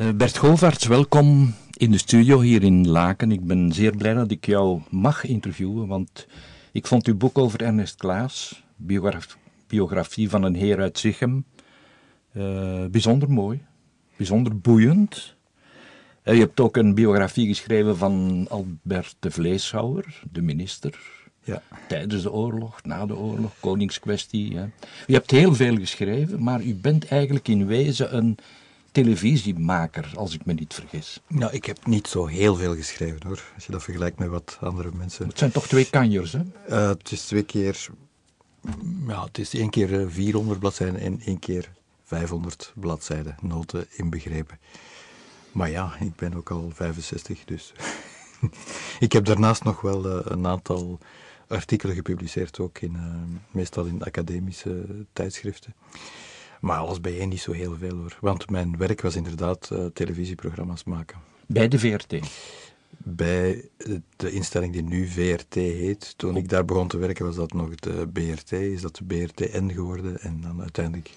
Uh, Bert Govaerts, welkom in de studio hier in Laken. Ik ben zeer blij dat ik jou mag interviewen, want ik vond uw boek over Ernest Klaas, biografie van een heer uit Zichem, uh, bijzonder mooi, bijzonder boeiend. Uh, je hebt ook een biografie geschreven van Albert de Vleeshouwer, de minister. Ja. Tijdens de oorlog, na de oorlog, koningskwestie. Ja. U hebt heel veel geschreven, maar u bent eigenlijk in wezen een televisiemaker, als ik me niet vergis. Nou, ik heb niet zo heel veel geschreven hoor, als je dat vergelijkt met wat andere mensen. Het zijn toch twee kanjers, hè? Uh, het is twee keer. Ja, het is één keer 400 eh, bladzijden en één keer 500 bladzijden, noten inbegrepen. Maar ja, ik ben ook al 65, dus. ik heb daarnaast nog wel uh, een aantal artikelen gepubliceerd, ook in, uh, meestal in academische tijdschriften. Maar alles bij één niet zo heel veel hoor. Want mijn werk was inderdaad uh, televisieprogramma's maken. Bij de VRT? Bij de instelling die nu VRT heet. Toen ik daar begon te werken was dat nog de BRT, is dat de BRTN geworden en dan uiteindelijk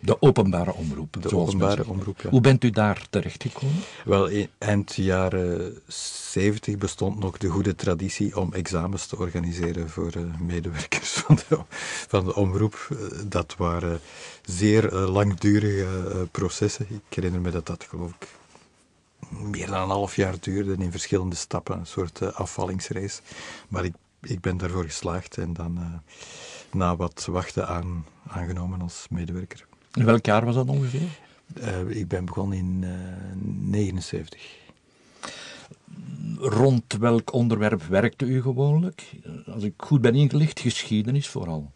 De openbare omroep. De openbare omroep, ja. Hoe bent u daar terechtgekomen? Wel, eind jaren 70 bestond nog de goede traditie om examens te organiseren voor uh, medewerkers van de, van omroep. Uh, dat waren zeer uh, langdurige processen. Ik herinner me dat dat geloof ik meer dan een half jaar duurde in verschillende stappen. Een soort afvallingsrace. Maar ik, ik ben daarvoor geslaagd en dan na wat wachten aan, aangenomen als medewerker. In welk jaar was dat ongeveer? Uh, ik ben begonnen in 1979. Uh, Rond welk onderwerp werkte u gewoonlijk? Als ik goed ben ingelicht, geschiedenis vooral.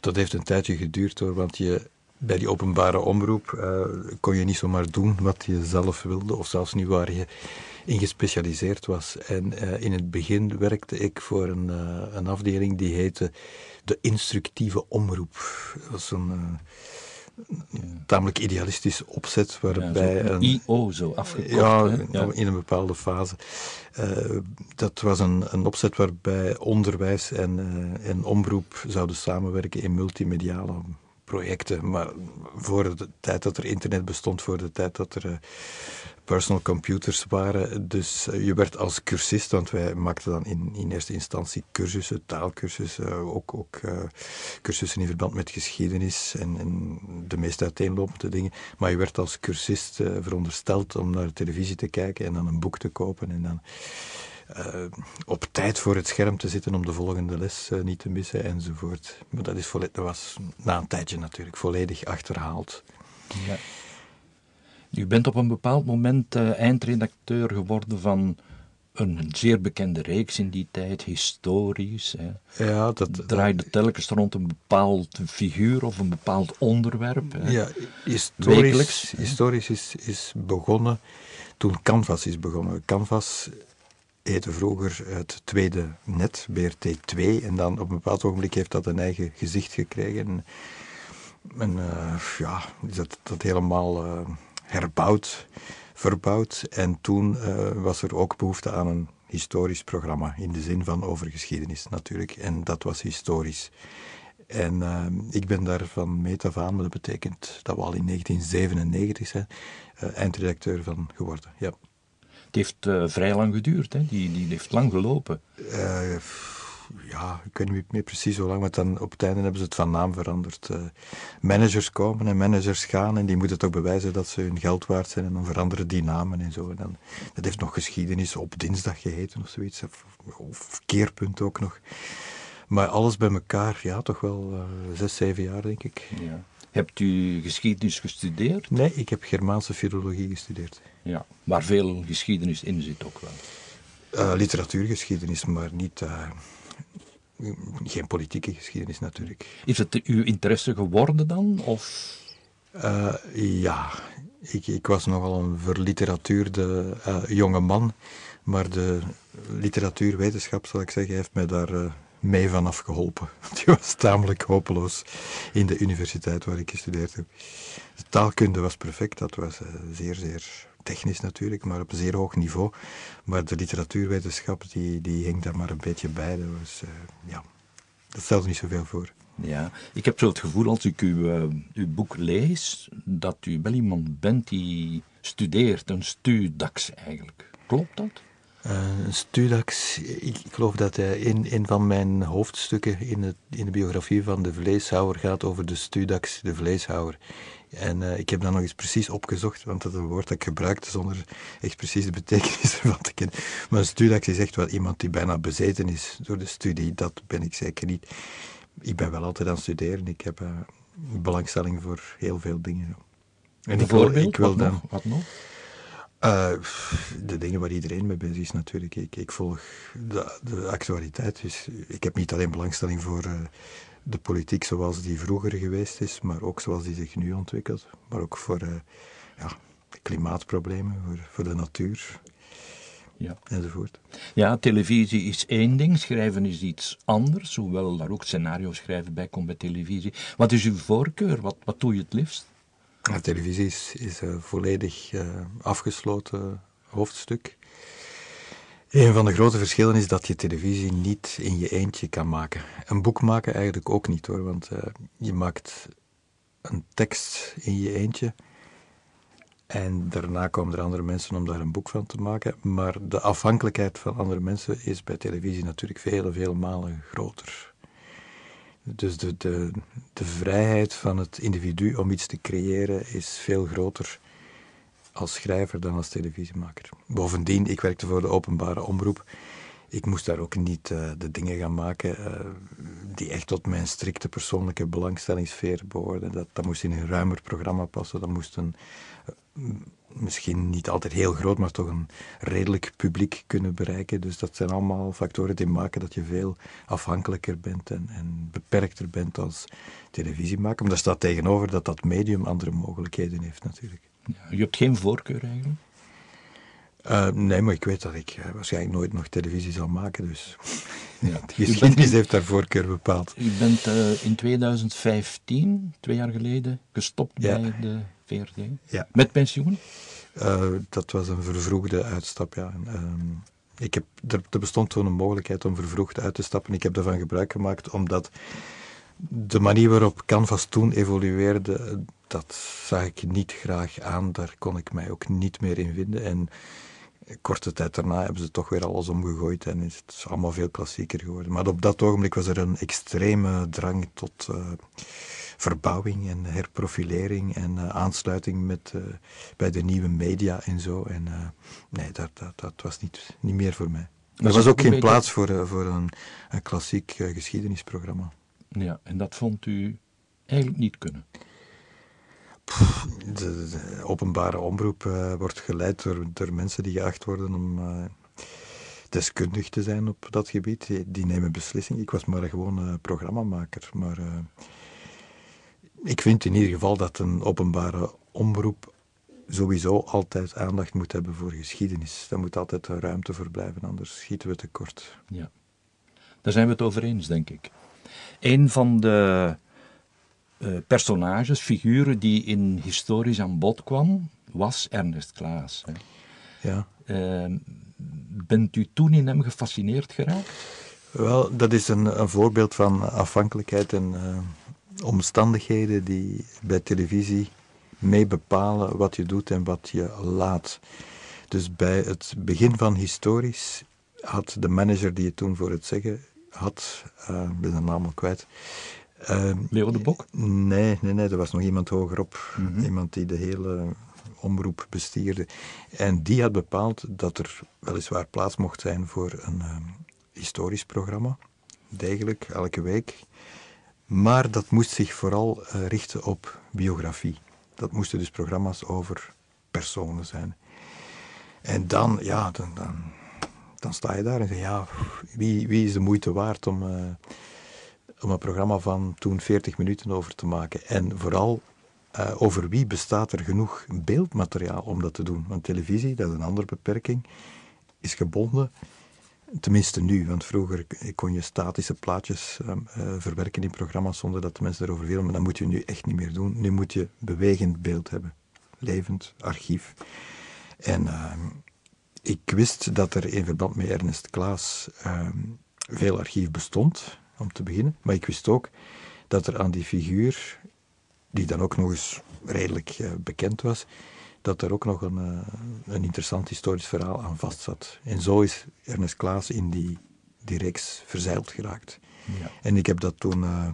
Dat heeft een tijdje geduurd hoor, want je, bij die openbare omroep uh, kon je niet zomaar doen wat je zelf wilde, of zelfs niet waar je in gespecialiseerd was. En uh, in het begin werkte ik voor een, uh, een afdeling die heette de instructieve omroep. Dat was een uh, tamelijk idealistisch opzet waarbij... Ja, een IO zo afgekort. Ja, ja, in een bepaalde fase. dat was een, een opzet waarbij onderwijs en, en omroep zouden samenwerken in multimediale projecten. Maar voor de tijd dat er internet bestond, voor de tijd dat er personal computers waren. Dus eh, je werd als cursist, want wij maakten dan in, in eerste instantie cursussen, taalkursussen, ook, ook uh, cursussen in verband met geschiedenis en, en, de meest uiteenlopende dingen. Maar je werd als cursist verondersteld om naar de televisie te kijken en dan een boek te kopen en dan op tijd voor het scherm te zitten om de volgende les niet te missen enzovoort. Maar dat, is dat was na een tijdje natuurlijk volledig achterhaald. Ja. U bent op een bepaald moment uh, eindredacteur geworden van een zeer bekende reeks in die tijd, historisch. Hè. Ja, dat draaide telkens rond een bepaald figuur of een bepaald onderwerp. Hè. Ja, historisch, historisch is, is begonnen toen Canvas is begonnen. Canvas heette vroeger het tweede net, BRT 2, en dan op een bepaald ogenblik heeft dat een eigen gezicht gekregen. En, uh, ja, is dat, dat helemaal. Uh, herbouwd, verbouwd. En toen uh, was er ook behoefte aan een historisch programma, in de zin van over geschiedenis natuurlijk. En dat was historisch. En uh, ik ben daar van meet af aan, maar dat betekent dat we al in 1997 zijn, uh, eindredacteur van geworden. Ja. Het heeft vrij lang geduurd, hè? Die, die heeft lang gelopen ja, ik weet niet meer precies hoe lang, want dan op het einde hebben ze het van naam veranderd. Uh, managers komen en managers gaan en die moeten toch bewijzen dat ze hun geld waard zijn en dan veranderen die namen en zo. En dan, dat heeft nog geschiedenis op dinsdag geheten of zoiets, of, of keerpunt ook nog. Maar alles bij elkaar, ja, toch wel uh, zes, zeven jaar denk ik. Ja. Hebt u geschiedenis gestudeerd? Nee, ik heb Germaanse filologie gestudeerd. Ja, waar veel geschiedenis in zit ook wel. Uh, literatuurgeschiedenis, maar niet, uh, geen politieke geschiedenis natuurlijk. Is het uw interesse geworden dan? Of? Uh, ja, ik, ik, was nogal een verliteratuurde uh, jonge man, maar de literatuurwetenschap, zal ik zeggen, heeft mij daar uh, mee vanaf geholpen. Die was tamelijk hopeloos in de universiteit waar ik gestudeerd heb. De taalkunde was perfect, dat was zeer, zeer technisch natuurlijk, maar op een zeer hoog niveau. Maar de literatuurwetenschap, die, die hing daar maar een beetje bij. Dat, was, uh, ja, dat stelde niet zoveel voor. Ja, ik heb zo het gevoel als ik uw, uh, uw boek lees, dat u wel iemand bent die studeert, een studax eigenlijk. Klopt dat? Uh, Studax, ik, ik, geloof dat uh, in een van mijn hoofdstukken in, het, in de biografie van de vleeshouwer gaat over de Studax, de vleeshouwer. En uh, ik heb dat nog eens precies opgezocht, want dat is een woord dat ik gebruikte zonder echt precies de betekenis ervan te kennen. Maar een Studax is echt wel iemand die bijna bezeten is door de studie. Dat ben ik zeker niet. Ik ben wel altijd aan het studeren. Ik heb belangstelling voor heel veel dingen. En ik wil, ik wil wat dan. Nog? Wat nog? Uh, de dingen waar iedereen mee bezig is natuurlijk. Ik, ik volg de, de, actualiteit. Dus ik heb niet alleen belangstelling voor uh, de politiek zoals die vroeger geweest is, maar ook zoals die zich nu ontwikkelt. Maar ook voor uh, ja, klimaatproblemen, voor, voor de natuur. Ja. Enzovoort. Ja, televisie is één ding, schrijven is iets anders, hoewel daar ook scenario schrijven bij komt bij televisie. Wat is uw voorkeur? Wat, wat doe je het liefst? De televisie is, is een volledig uh, afgesloten hoofdstuk. Een van de grote verschillen is dat je televisie niet in je eentje kan maken. Een boek maken eigenlijk ook niet hoor, want uh, je maakt een tekst in je eentje. En daarna komen er andere mensen om daar een boek van te maken. Maar de afhankelijkheid van andere mensen is bij televisie natuurlijk vele, vele malen groter. Dus de, de, de vrijheid van het individu om iets te creëren is veel groter als schrijver dan als televisiemaker. Bovendien, ik werkte voor de openbare omroep. Ik moest daar ook niet uh, de dingen gaan maken uh, die echt tot mijn strikte persoonlijke belangstellingssfeer behoorden. Dat, dat moest in een ruimer programma passen. Dat moest een, misschien niet altijd heel groot, maar toch een redelijk publiek kunnen bereiken. Dus dat zijn allemaal factoren die maken dat je veel afhankelijker bent en, en beperkter bent als televisiemaker. Maar daar staat tegenover dat dat medium andere mogelijkheden heeft natuurlijk. Je hebt geen voorkeur eigenlijk? Uh, nee, maar ik weet dat ik uh, waarschijnlijk nooit nog televisie zal maken, dus ja. de geschiedenis heeft daar voorkeur bepaald. U bent uh, in 2015, twee jaar geleden, gestopt ja. bij de VRT. Ja. Met pensioen? Dat was een vervroegde uitstap, ja. Uh, ik heb, er, er bestond toen een mogelijkheid om vervroegd uit te stappen. Ik heb daarvan gebruik gemaakt omdat de manier waarop Canvas toen evolueerde, dat zag ik niet graag aan. Daar kon ik mij ook niet meer in vinden. En korte tijd daarna hebben ze toch weer alles omgegooid en is het allemaal veel klassieker geworden. Maar op dat ogenblik was er een extreme drang tot uh, verbouwing en herprofilering en uh, aansluiting met, uh, bij de nieuwe media en zo. En nee, dat, dat, dat was niet, niet meer voor mij. Er was ook geen plaats voor, voor een, een klassiek geschiedenisprogramma. Ja, en dat vond u eigenlijk niet kunnen? De, openbare omroep uh, wordt geleid door, door mensen die geacht worden om uh, deskundig te zijn op dat gebied. Die, nemen beslissingen. Ik was maar gewoon uh, programmamaker. Maar ik vind in ieder geval dat een openbare omroep sowieso altijd aandacht moet hebben voor geschiedenis. Daar moet altijd ruimte voor blijven, anders schieten we tekort. Ja, daar zijn we het over eens, denk ik. Een van de personages, figuren die in historisch aan bod kwam, was Ernest Klaas. Hè. Ja. Uh, bent u toen in hem gefascineerd geraakt? Wel, dat is een, een voorbeeld van afhankelijkheid en uh, omstandigheden die bij televisie mee bepalen wat je doet en wat je laat. Dus bij het begin van historisch had de manager die het toen voor het zeggen had, uh, ik ben de naam al kwijt, uh, Leo de Bok? Nee, nee, nee, er was nog iemand hogerop. Mm Iemand die de hele omroep bestierde. En die had bepaald dat er weliswaar plaats mocht zijn voor een uh, historisch programma. Degelijk, elke week. Maar dat moest zich vooral uh, richten op biografie. Dat moesten dus programma's over personen zijn. En dan, ja, dan, dan, dan sta je daar en zeg ja, wie, wie is de moeite waard om uh, om een programma van toen 40 minuten over te maken. En vooral uh, over wie bestaat er genoeg beeldmateriaal om dat te doen. Want televisie, dat is een andere beperking, is gebonden. Tenminste nu, want vroeger kon je statische plaatjes uh, uh, verwerken in programma's zonder dat de mensen erover willen. Maar dat moet je nu echt niet meer doen. Nu moet je bewegend beeld hebben. Levend archief. En ehm, ik wist dat er in verband met Ernest Klaas ehm, veel archief bestond om te beginnen. Maar ik wist ook dat er aan die figuur, die dan ook nog eens redelijk uh, bekend was, dat er ook nog een, uh, een interessant historisch verhaal aan vast zat. En zo is Ernest Klaas in die, die reeks verzeild geraakt. Ja. En ik heb dat toen uh,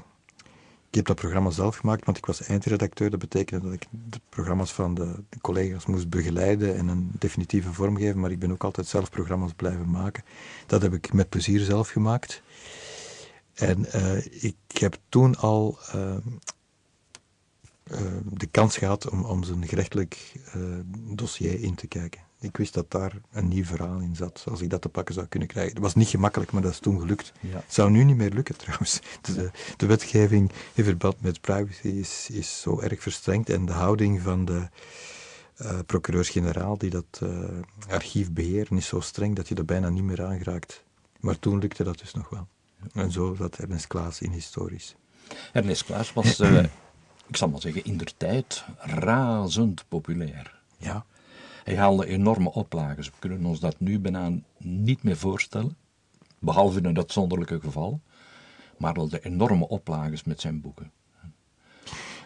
ik heb dat programma zelf gemaakt, want ik was eindredacteur. Dat betekende dat ik de programma's van de, de, collega's moest begeleiden en een definitieve vorm geven. Maar ik ben ook altijd zelf programma's blijven maken. Dat heb ik met plezier zelf gemaakt. En uh, ik heb toen al uh, uh, de kans gehad om, om zijn gerechtelijk dossier in te kijken. Ik wist dat daar een nieuw verhaal in zat, als ik dat te pakken zou kunnen krijgen. Dat was niet gemakkelijk, maar dat is toen gelukt. Het zou nu niet meer lukken trouwens. De, de wetgeving in verband met privacy is, is zo erg verstrengd en de houding van de uh, procureurs-generaal die dat uh, archief beheren is zo streng dat je er bijna niet meer aangeraakt. Maar toen lukte dat dus nog wel. En zo zat Ernest Klaas in historisch. Ernest Klaas was, uh, ik zal maar zeggen, in der tijd razend populair. Ja. Hij haalde enorme oplages. We kunnen ons dat nu bijna niet meer voorstellen, behalve in een uitzonderlijke geval. Maar de enorme oplages met zijn boeken.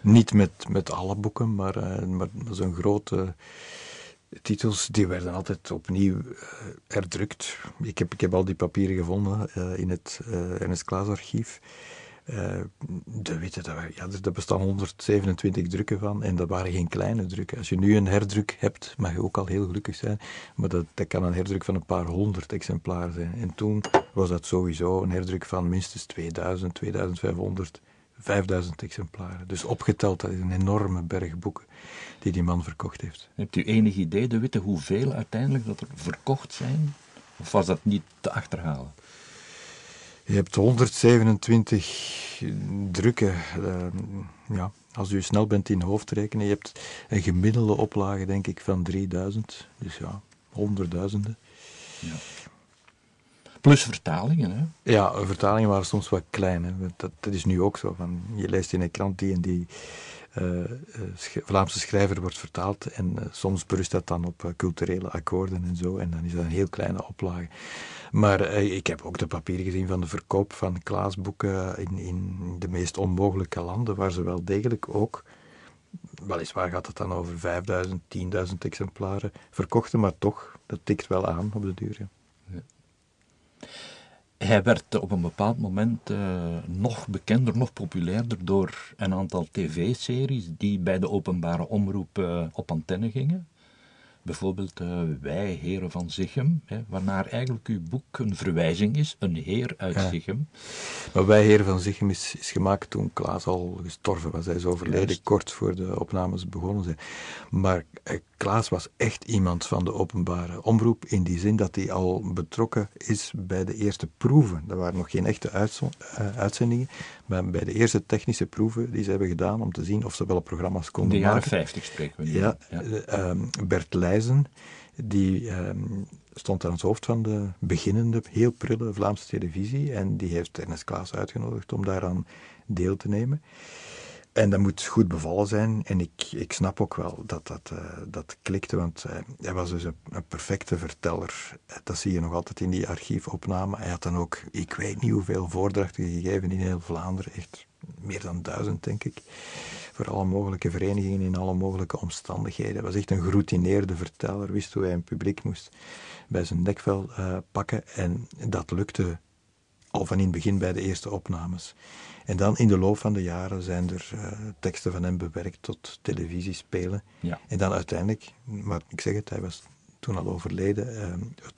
Niet met, met alle boeken, maar, uh, maar zo'n grote titels die werden altijd opnieuw uh, herdrukt. Ik heb, ik heb al die papieren gevonden uh, in het uh, Ernest Klaas archief. De witte, daar, ja, bestaan 127 drukken van en dat waren geen kleine drukken. Als je nu een herdruk hebt, mag je ook al heel gelukkig zijn, maar dat, dat kan een herdruk van een paar honderd exemplaren zijn. En toen was dat sowieso een herdruk van minstens 2000, 2500, 5000 exemplaren. Dus opgeteld, dat is een enorme berg boeken die die man verkocht heeft. Hebt u enig idee, de witte, hoeveel uiteindelijk dat er verkocht zijn? Of was dat niet te achterhalen? Je hebt 127 drukken. Uh, ja, als u snel bent in hoofdrekenen, je hebt een gemiddelde oplage, denk ik, van 3000. Dus ja, honderdduizenden. Ja. Plus vertalingen, hè? Ja, vertalingen waren soms wat klein. Hè. Dat, dat is nu ook zo. Van, je leest in een krant die en die uh, Vlaamse schrijver wordt vertaald en uh, soms berust dat dan op culturele akkoorden en zo. En dan is dat een heel kleine oplage. Maar eh, ik heb ook de papieren gezien van de verkoop van Klaasboeken in, in de meest onmogelijke landen, waar ze wel degelijk ook, weliswaar gaat het dan over 5000, 10.000 exemplaren verkochten, maar toch, dat tikt wel aan op de duur. Ja. Hij werd op een bepaald moment uh, nog bekender, nog populairder door een aantal tv-series die bij de openbare omroep uh, op antenne gingen. Bijvoorbeeld uh, Wij, heren van Zichem, hè, waarnaar eigenlijk uw boek een verwijzing is, een heer uit ja. Zichem. Maar Wij, heren van Zichem is, is gemaakt toen Klaas al gestorven was. Hij is overleden Juist. kort voor de opnames begonnen zijn. Maar eh, Klaas was echt iemand van de openbare omroep, in die zin dat hij al betrokken is bij de eerste proeven. Er waren nog geen echte uh, uitzendingen, maar bij de eerste technische proeven die ze hebben gedaan om te zien of ze wel programma's konden maken. In de jaren 50 spreken we nu. Ja, ja. Uh, Bert Leijzen, die um, stond aan het hoofd van de beginnende, heel prille Vlaamse televisie en die heeft Ernest Klaas uitgenodigd om daaraan deel te nemen. En dat moet goed bevallen zijn. En ik, ik snap ook wel dat dat, uh, dat klikte, want uh, hij was dus een, perfecte verteller. Dat zie je nog altijd in die archiefopname. Hij had dan ook, ik weet niet hoeveel voordrachten gegeven in heel Vlaanderen. Echt meer dan duizend, denk ik. Voor alle mogelijke verenigingen in alle mogelijke omstandigheden. Hij was echt een geroutineerde verteller. Wist hoe hij een publiek moest bij zijn nekvel pakken. En dat lukte van in het begin bij de eerste opnames. En dan in de loop van de jaren zijn er uh, teksten van hem bewerkt tot televisiespelen. Ja. En dan uiteindelijk, maar ik zeg het, hij was toen al overleden. Uh,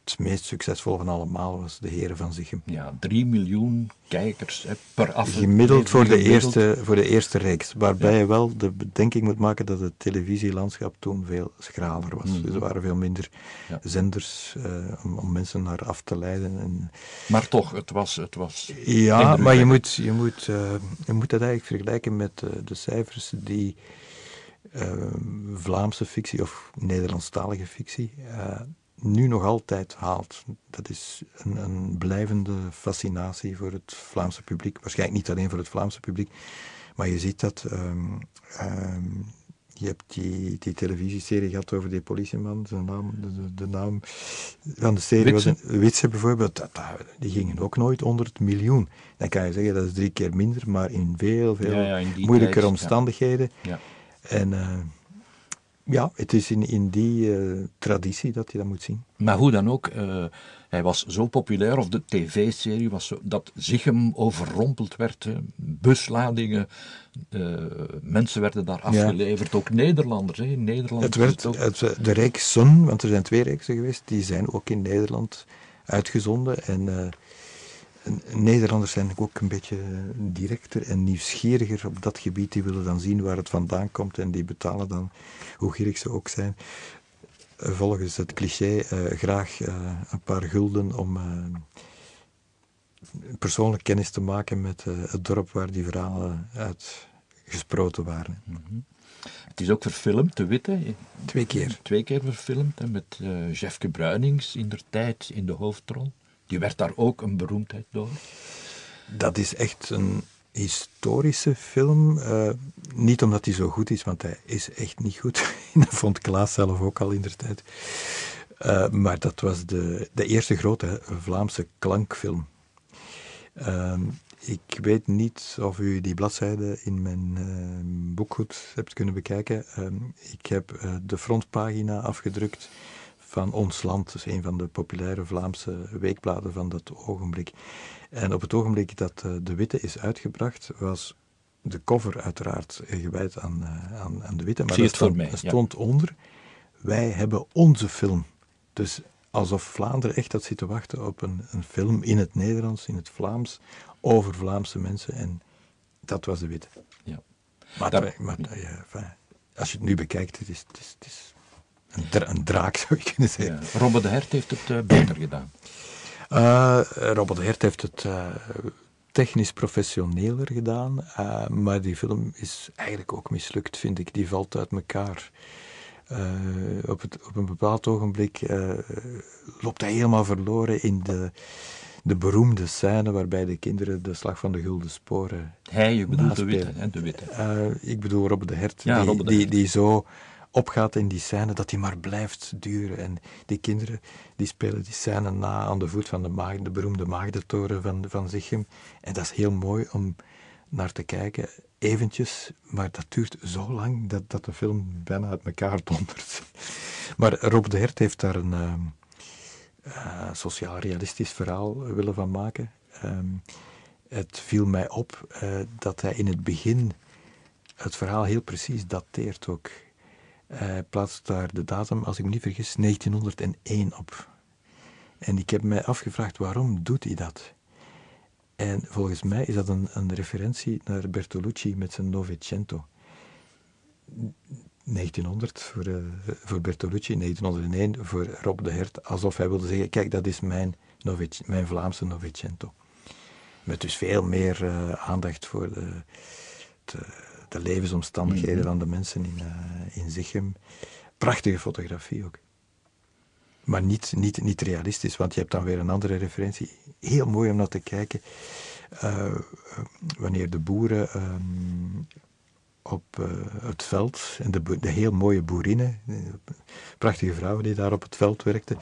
het meest succesvol van allemaal was De Heren van Zichem. Ja, 3 miljoen kijkers hè, per aflevering. Gemiddeld voor de, eerste, voor de eerste reeks. Waarbij ja. je wel de bedenking moet maken dat het televisielandschap toen veel schraler was. Mm. Dus er waren veel minder ja. zenders uh, om, om, mensen naar af te leiden. En... Maar toch, het was. Het was ja, maar je moet, je, moet, uh, je moet dat eigenlijk vergelijken met uh, de cijfers die. Uh, Vlaamse fictie of Nederlandstalige fictie uh, nu nog altijd haalt. Dat is een, een, blijvende fascinatie voor het Vlaamse publiek. Waarschijnlijk niet alleen voor het Vlaamse publiek, maar je ziet dat um, um, je hebt die, die televisieserie gehad over die politieman, zijn naam, de, de, naam van de serie was een, Witse bijvoorbeeld, dat, die gingen ook nooit onder het miljoen. Dan kan je zeggen dat is drie keer minder, maar in veel, veel Ja, ja, in die moeilijkere tijd, ja. omstandigheden. Ja. En eh, ja, het is in, in die eh, traditie dat je dat moet zien. Maar hoe dan ook, eh, hij was zo populair, of de tv-serie was zo, dat Zichem overrompeld werd. hè. Busladingen, mensen werden daar afgeleverd, ook Nederlanders. Hè. In Nederland Het werd, ook- het, de Rijkszon, want er zijn twee Rijksen geweest, die zijn ook in Nederland uitgezonden. En en Nederlanders zijn ook een beetje directer en nieuwsgieriger op dat gebied. Die willen dan zien waar het vandaan komt en die betalen dan, hoe gierig ze ook zijn, eh, volgens het cliché eh, graag eh, een paar gulden om eh, persoonlijk kennis te maken met eh, het dorp waar die verhalen uit gesproten waren. Het is ook verfilmd, De Witte. Twee keer. Twee keer verfilmd, hè, met eh Jefke Bruinings in der tijd in de hoofdrol. Die werd daar ook een beroemdheid door. Dat is echt een historische film. eh, niet omdat hij zo goed is, want hij is echt niet goed. dat vond Klaas zelf ook al in der tijd. Eh, maar dat was de, de eerste grote Vlaamse klankfilm. Ehm, ik weet niet of u die bladzijde in mijn eh, boekgoed hebt kunnen bekijken. Ehm, ik heb de frontpagina afgedrukt van Ons Land, dus een van de populaire Vlaamse weekbladen van dat ogenblik. En op het ogenblik dat eh, De Witte is uitgebracht, was de cover uiteraard gewijd aan, eh, aan, aan De Witte. Maar er stond, mij, er ja. stond onder, wij hebben onze film. Dus alsof Vlaanderen echt had zitten wachten op een, een film in het Nederlands, in het Vlaams, over Vlaamse mensen. En dat was De Witte. Ja. Maar, Daar- het- maar ja, enfin, als je het nu bekijkt, het is, het is, het is een, dra- een draak, zou je kunnen zeggen. Ja. Robbe de Hert heeft het eh, beter gedaan. Eh, Robert de Hert heeft het eh, technisch professioneler gedaan, maar die film is eigenlijk ook mislukt, vind ik. Die valt uit elkaar. Op, het, op een bepaald ogenblik loopt hij helemaal verloren in de, de beroemde scène waarbij de kinderen de slag van de gulden sporen Hij, je bedoelt de. Witte. Hè, de witte. ik bedoel Robbe de Hert, Ja, die, de die zo opgaat in die scène dat die maar blijft duren. En die kinderen die spelen die scène na aan de voet van de, maag, de beroemde Maagdentoren van, van Zichem. En dat is heel mooi om naar te kijken, eventjes, maar dat duurt zo lang dat, dat de film bijna uit elkaar dondert. Maar Rob de Hert heeft daar een ehm, eh, sociaal-realistisch verhaal willen van maken. Ehm, het viel mij op eh, dat hij in het begin het verhaal heel precies dateert ook. Hij plaatst daar de datum, als ik me niet vergis, 1901 op. En ik heb mij afgevraagd waarom doet hij dat? En volgens mij is dat een, een referentie naar Bertolucci met zijn Novecento. 1900 voor, eh, voor Bertolucci, 1901 voor Rob de Hert, alsof hij wilde zeggen, kijk, dat is mijn, mijn Vlaamse Novecento. Met dus veel meer eh, aandacht voor de, de, de levensomstandigheden van de mensen in, eh, in Zichem. Prachtige fotografie ook. Maar niet, niet, niet realistisch, want je hebt dan weer een andere referentie. Heel mooi om naar te kijken. eh, eh, wanneer de boeren ehm, op het veld, en de, de heel mooie boerinnen, prachtige vrouwen die daar op het veld werkten,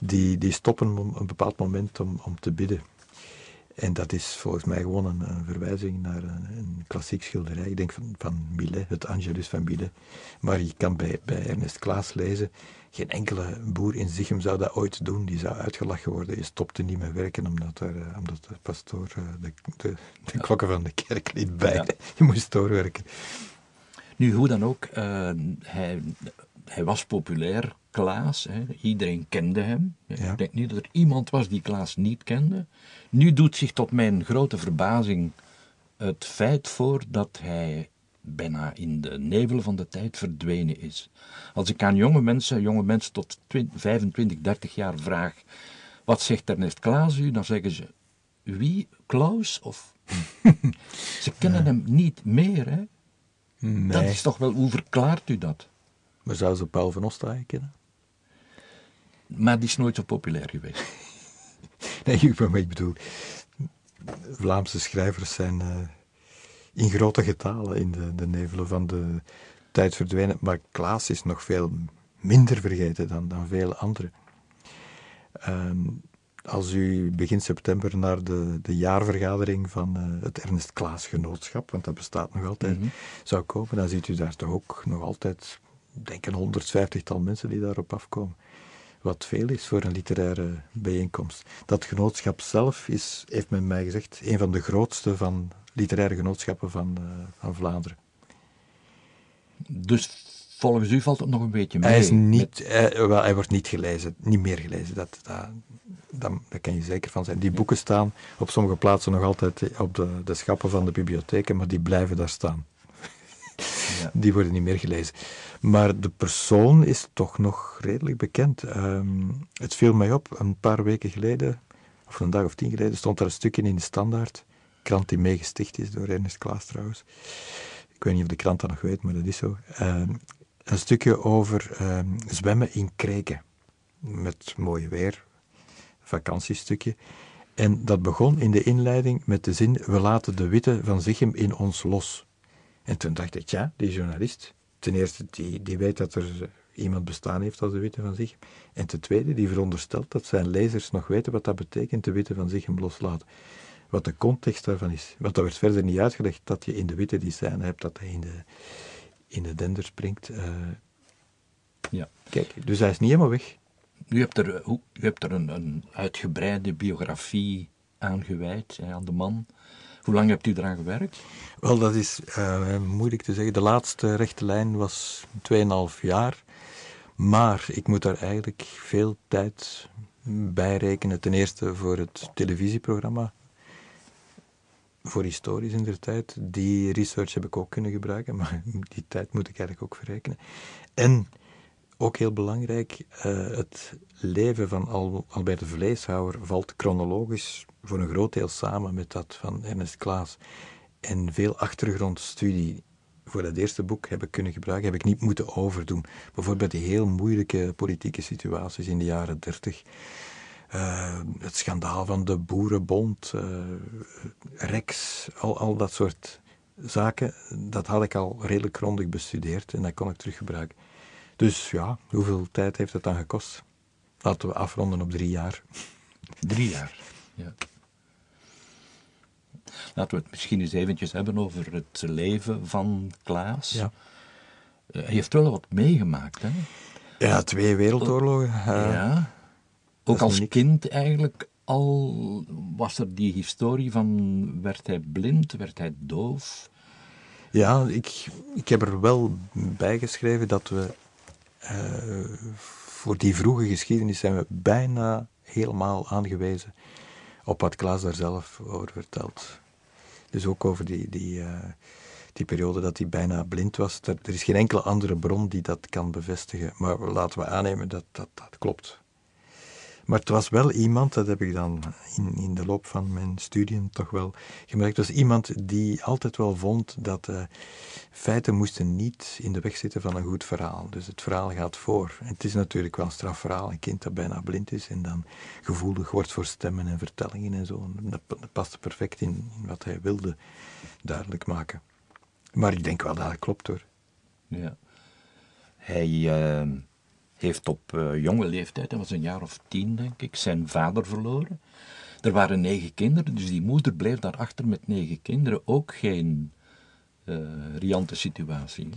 die, die stoppen op een bepaald moment om, om te bidden. En dat is volgens mij gewoon een, een verwijzing naar een, een klassiek schilderij. Ik denk van, van Millet, het Angelus van Millet. Maar je kan bij, bij Ernest Klaas lezen, geen enkele boer in Zichem zou dat ooit doen. Die zou uitgelachen worden. Je stopte niet met werken omdat, er, eh, omdat de pastoor eh, de, de, de klokken van de kerk liet. Ja. Je moest doorwerken. Nu, hoe dan ook, eh, hij, hij was populair, Klaas. Hè. Iedereen kende hem. Ja. Ik denk niet dat er iemand was die Klaas niet kende. Nu doet zich tot mijn grote verbazing het feit voor dat hij bijna in de nevel van de tijd verdwenen is. Als ik aan jonge mensen, jonge mensen tot 20, 25, 30 jaar vraag, wat zegt Ernest Klaas u? Dan zeggen ze, wie? Klaus? Of... ze kennen hem niet meer, hè? Dat is toch wel, hoe verklaart u dat? maar zou ze Paul van Ostaaien kennen? Maar die is nooit zo populair geweest. Nee, ik- bedoel, Vlaamse schrijvers zijn eh, in grote getalen in de, de nevelen van de tijd verdwenen. Maar Klaas is nog veel minder vergeten dan, dan vele anderen. Ehm, als u begin september naar de, de jaarvergadering van uh, het Ernest Klaas Genootschap, want dat bestaat nog altijd, mhm. zou komen, dan ziet u daar toch ook nog altijd, denk een 150-tal mensen die daarop afkomen. Wat veel is voor een literaire bijeenkomst. Dat genootschap zelf is, heeft men mij gezegd, een van de grootste van literaire genootschappen van, uh, van Vlaanderen. Dus volgens u valt het nog een beetje mee? Hij, is niet, hij, wel, hij wordt niet gelezen, niet meer gelezen. Dat, dat, dat, daar kan je zeker van zijn. Die boeken staan op sommige plaatsen nog altijd op de, de schappen van de bibliotheken, maar die blijven daar staan. Die worden niet meer gelezen. Maar de persoon is toch nog redelijk bekend. Ehm, het viel mij op, een paar weken geleden, of een dag of tien geleden, stond er een stukje in de Standaard, krant die meegesticht is door Ernest Klaas trouwens. Ik weet niet of de krant dat nog weet, maar dat is zo. Ehm, een stukje over ehm, zwemmen in kreken. Met mooi weer, vakantiestukje. En dat begon in de inleiding met de zin: We laten de witte van Zichem in ons los. En toen dacht ik, ja, die journalist, ten eerste, die, die weet dat er iemand bestaan heeft als de witte van Zichem. En ten tweede, die veronderstelt dat zijn lezers nog weten wat dat betekent, de witte van Zichem loslaten. Wat de context daarvan is. Want dat werd verder niet uitgelegd dat je in de witte die scène hebt, dat hij in de, in de dender springt. Uh, ja. Kijk, dus hij is niet helemaal weg. U hebt er, u hebt er een, een uitgebreide biografie aan gewijd, aan de man. Hoe lang hebt u eraan gewerkt? Wel, dat is uh, moeilijk te zeggen. De laatste rechte lijn was 2,5 jaar. Maar ik moet daar eigenlijk veel tijd bij rekenen. Ten eerste voor het televisieprogramma voor historisch in de tijd. Die research heb ik ook kunnen gebruiken, maar die tijd moet ik eigenlijk ook verrekenen. En ook heel belangrijk, uh, het leven van Albert de Vleeshouwer valt chronologisch voor een groot deel samen met dat van Ernest Klaas. En veel achtergrondstudie voor dat eerste boek heb ik kunnen gebruiken, heb ik niet moeten overdoen. Bijvoorbeeld die heel moeilijke politieke situaties in de jaren dertig uh, het schandaal van de Boerenbond, uh, Rex, al, al dat soort zaken, dat had ik al redelijk grondig bestudeerd en dat kon ik teruggebruiken. Dus ja, hoeveel tijd heeft het dan gekost? Laten we afronden op drie jaar. Drie jaar, ja. Laten we het misschien eens eventjes hebben over het leven van Klaas. Ja. Uh, hij heeft wel wat meegemaakt, hè? Ja, twee wereldoorlogen. ja. Ook als kind eigenlijk al was er die historie van werd hij blind, werd hij doof? Ja, ik, ik heb er wel bij geschreven dat we uh, voor die vroege geschiedenis zijn we bijna helemaal aangewezen op wat Klaas daar zelf over vertelt. Dus ook over die, die, uh, die periode dat hij bijna blind was. Er, er, is geen enkele andere bron die dat kan bevestigen. Maar laten we aannemen dat dat, dat klopt. Maar het was wel iemand, dat heb ik dan in, in de loop van mijn studien toch wel gemerkt, het was iemand die altijd wel vond dat uh, feiten moesten niet in de weg zitten van een goed verhaal. Dus het verhaal gaat voor. Het is natuurlijk wel een strafverhaal, een kind dat bijna blind is en dan gevoelig wordt voor stemmen en vertellingen en zo. Dat, dat past perfect in, in, wat hij wilde duidelijk maken. Maar ik denk wel dat het klopt hoor. Ja. Hij... Uh heeft op uh, jonge leeftijd, hij was een jaar of tien denk ik, zijn vader verloren. Er waren negen kinderen, dus die moeder bleef daarachter met negen kinderen. Ook geen uh, riante situatie.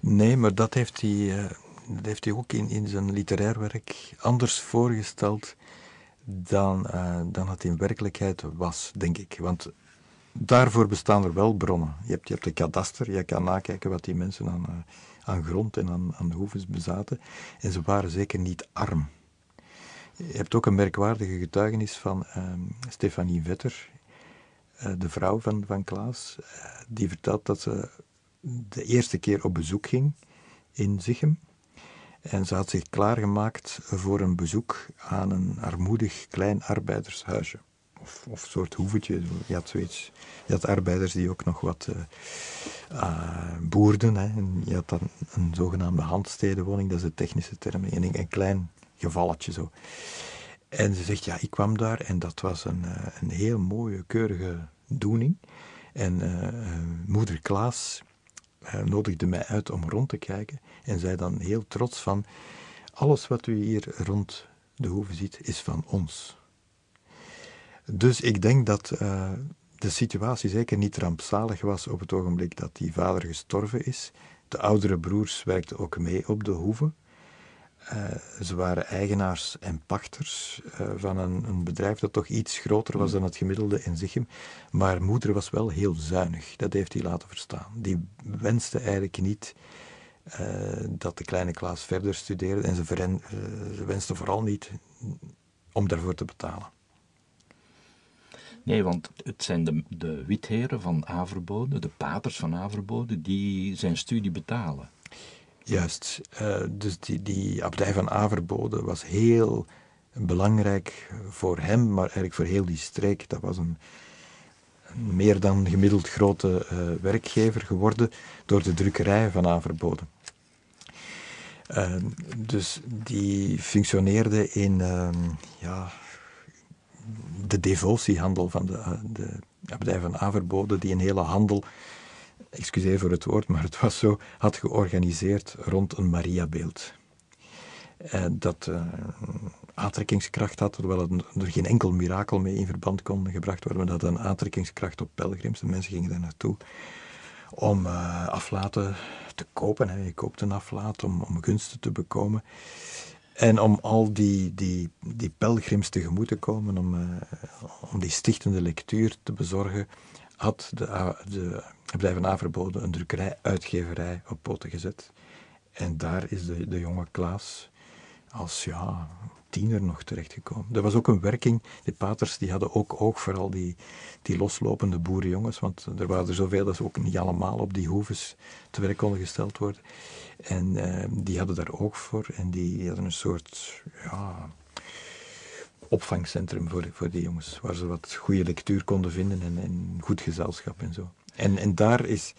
Nee, maar dat heeft hij, uh, dat heeft hij ook in, in zijn literair werk anders voorgesteld dan, dan het in werkelijkheid was, denk ik. Want daarvoor bestaan er wel bronnen. Je hebt, je hebt de kadaster, je kan nakijken wat die mensen aan aan grond en aan, aan bezaten. En ze waren zeker niet arm. Je hebt ook een merkwaardige getuigenis van uh, Stefanie Vetter, uh, de vrouw van, van Klaas. Uh, die vertelt dat ze de eerste keer op bezoek ging in Zichem. En ze had zich klaargemaakt voor een bezoek aan een armoedig klein arbeidershuisje of, of soort hoevetje. Je had zoiets. Je had arbeiders die ook nog wat uh, boerden. Hè. Je had dan een zogenaamde handstedenwoning, dat is de technische term. Een, een klein gevalletje zo. En ze zegt, ja, ik kwam daar en dat was een, uh, een heel mooie, keurige doening. En moeder Klaas nodigde mij uit om rond te kijken en zei dan heel trots van, alles wat u hier rond de hoeve ziet, is van ons. Dus ik denk dat uh, de situatie zeker niet rampzalig was op het ogenblik dat die vader gestorven is. De oudere broers werkten ook mee op de hoeve. Uh, ze waren eigenaars en pachters uh, van een, een, bedrijf dat toch iets groter was dan het gemiddelde in Zichem. Maar moeder was wel heel zuinig, dat heeft hij laten verstaan. Die wenste eigenlijk niet uh, dat de kleine Klaas verder studeerde en ze, ze wenste vooral niet om daarvoor te betalen. Nee, want het zijn de, witheren van Averbode, de paters van Averbode, die zijn studie betalen. Juist. Uh, dus die, die abdij van Averbode was heel belangrijk voor hem, maar eigenlijk voor heel die streek. Dat was een, meer dan gemiddeld grote uh, werkgever geworden door de drukkerij van Averbode. Uh, dus die functioneerde in ja, de devotiehandel van de, de abdij van Averbode, die een hele handel excuseer voor het woord, maar het was zo, had georganiseerd rond een Mariabeeld. Uh, dat uh, aantrekkingskracht had, terwijl er geen enkel mirakel mee in verband kon gebracht worden, maar dat een aantrekkingskracht op pelgrims. De mensen gingen daar naartoe om aflaten te kopen. Hè. Je koopt een aflaat om, om gunsten te bekomen. En om al die, die, die pelgrims tegemoet te komen, om, om die stichtende lectuur te bezorgen, had de, de Blijven Averboden een drukkerij, uitgeverij op poten gezet. En daar is de, de jonge Klaas als ja, tiener nog terechtgekomen. Er was ook een werking, de paters die hadden ook oog voor al die, die loslopende boerenjongens, want er waren er zoveel dat ze ook niet allemaal op die hoeves te werk konden gesteld worden. En uh, die hadden daar oog voor en die hadden een soort ja, opvangcentrum voor, voor die jongens, waar ze wat goede lectuur konden vinden en, en goed gezelschap en zo. En, en daar is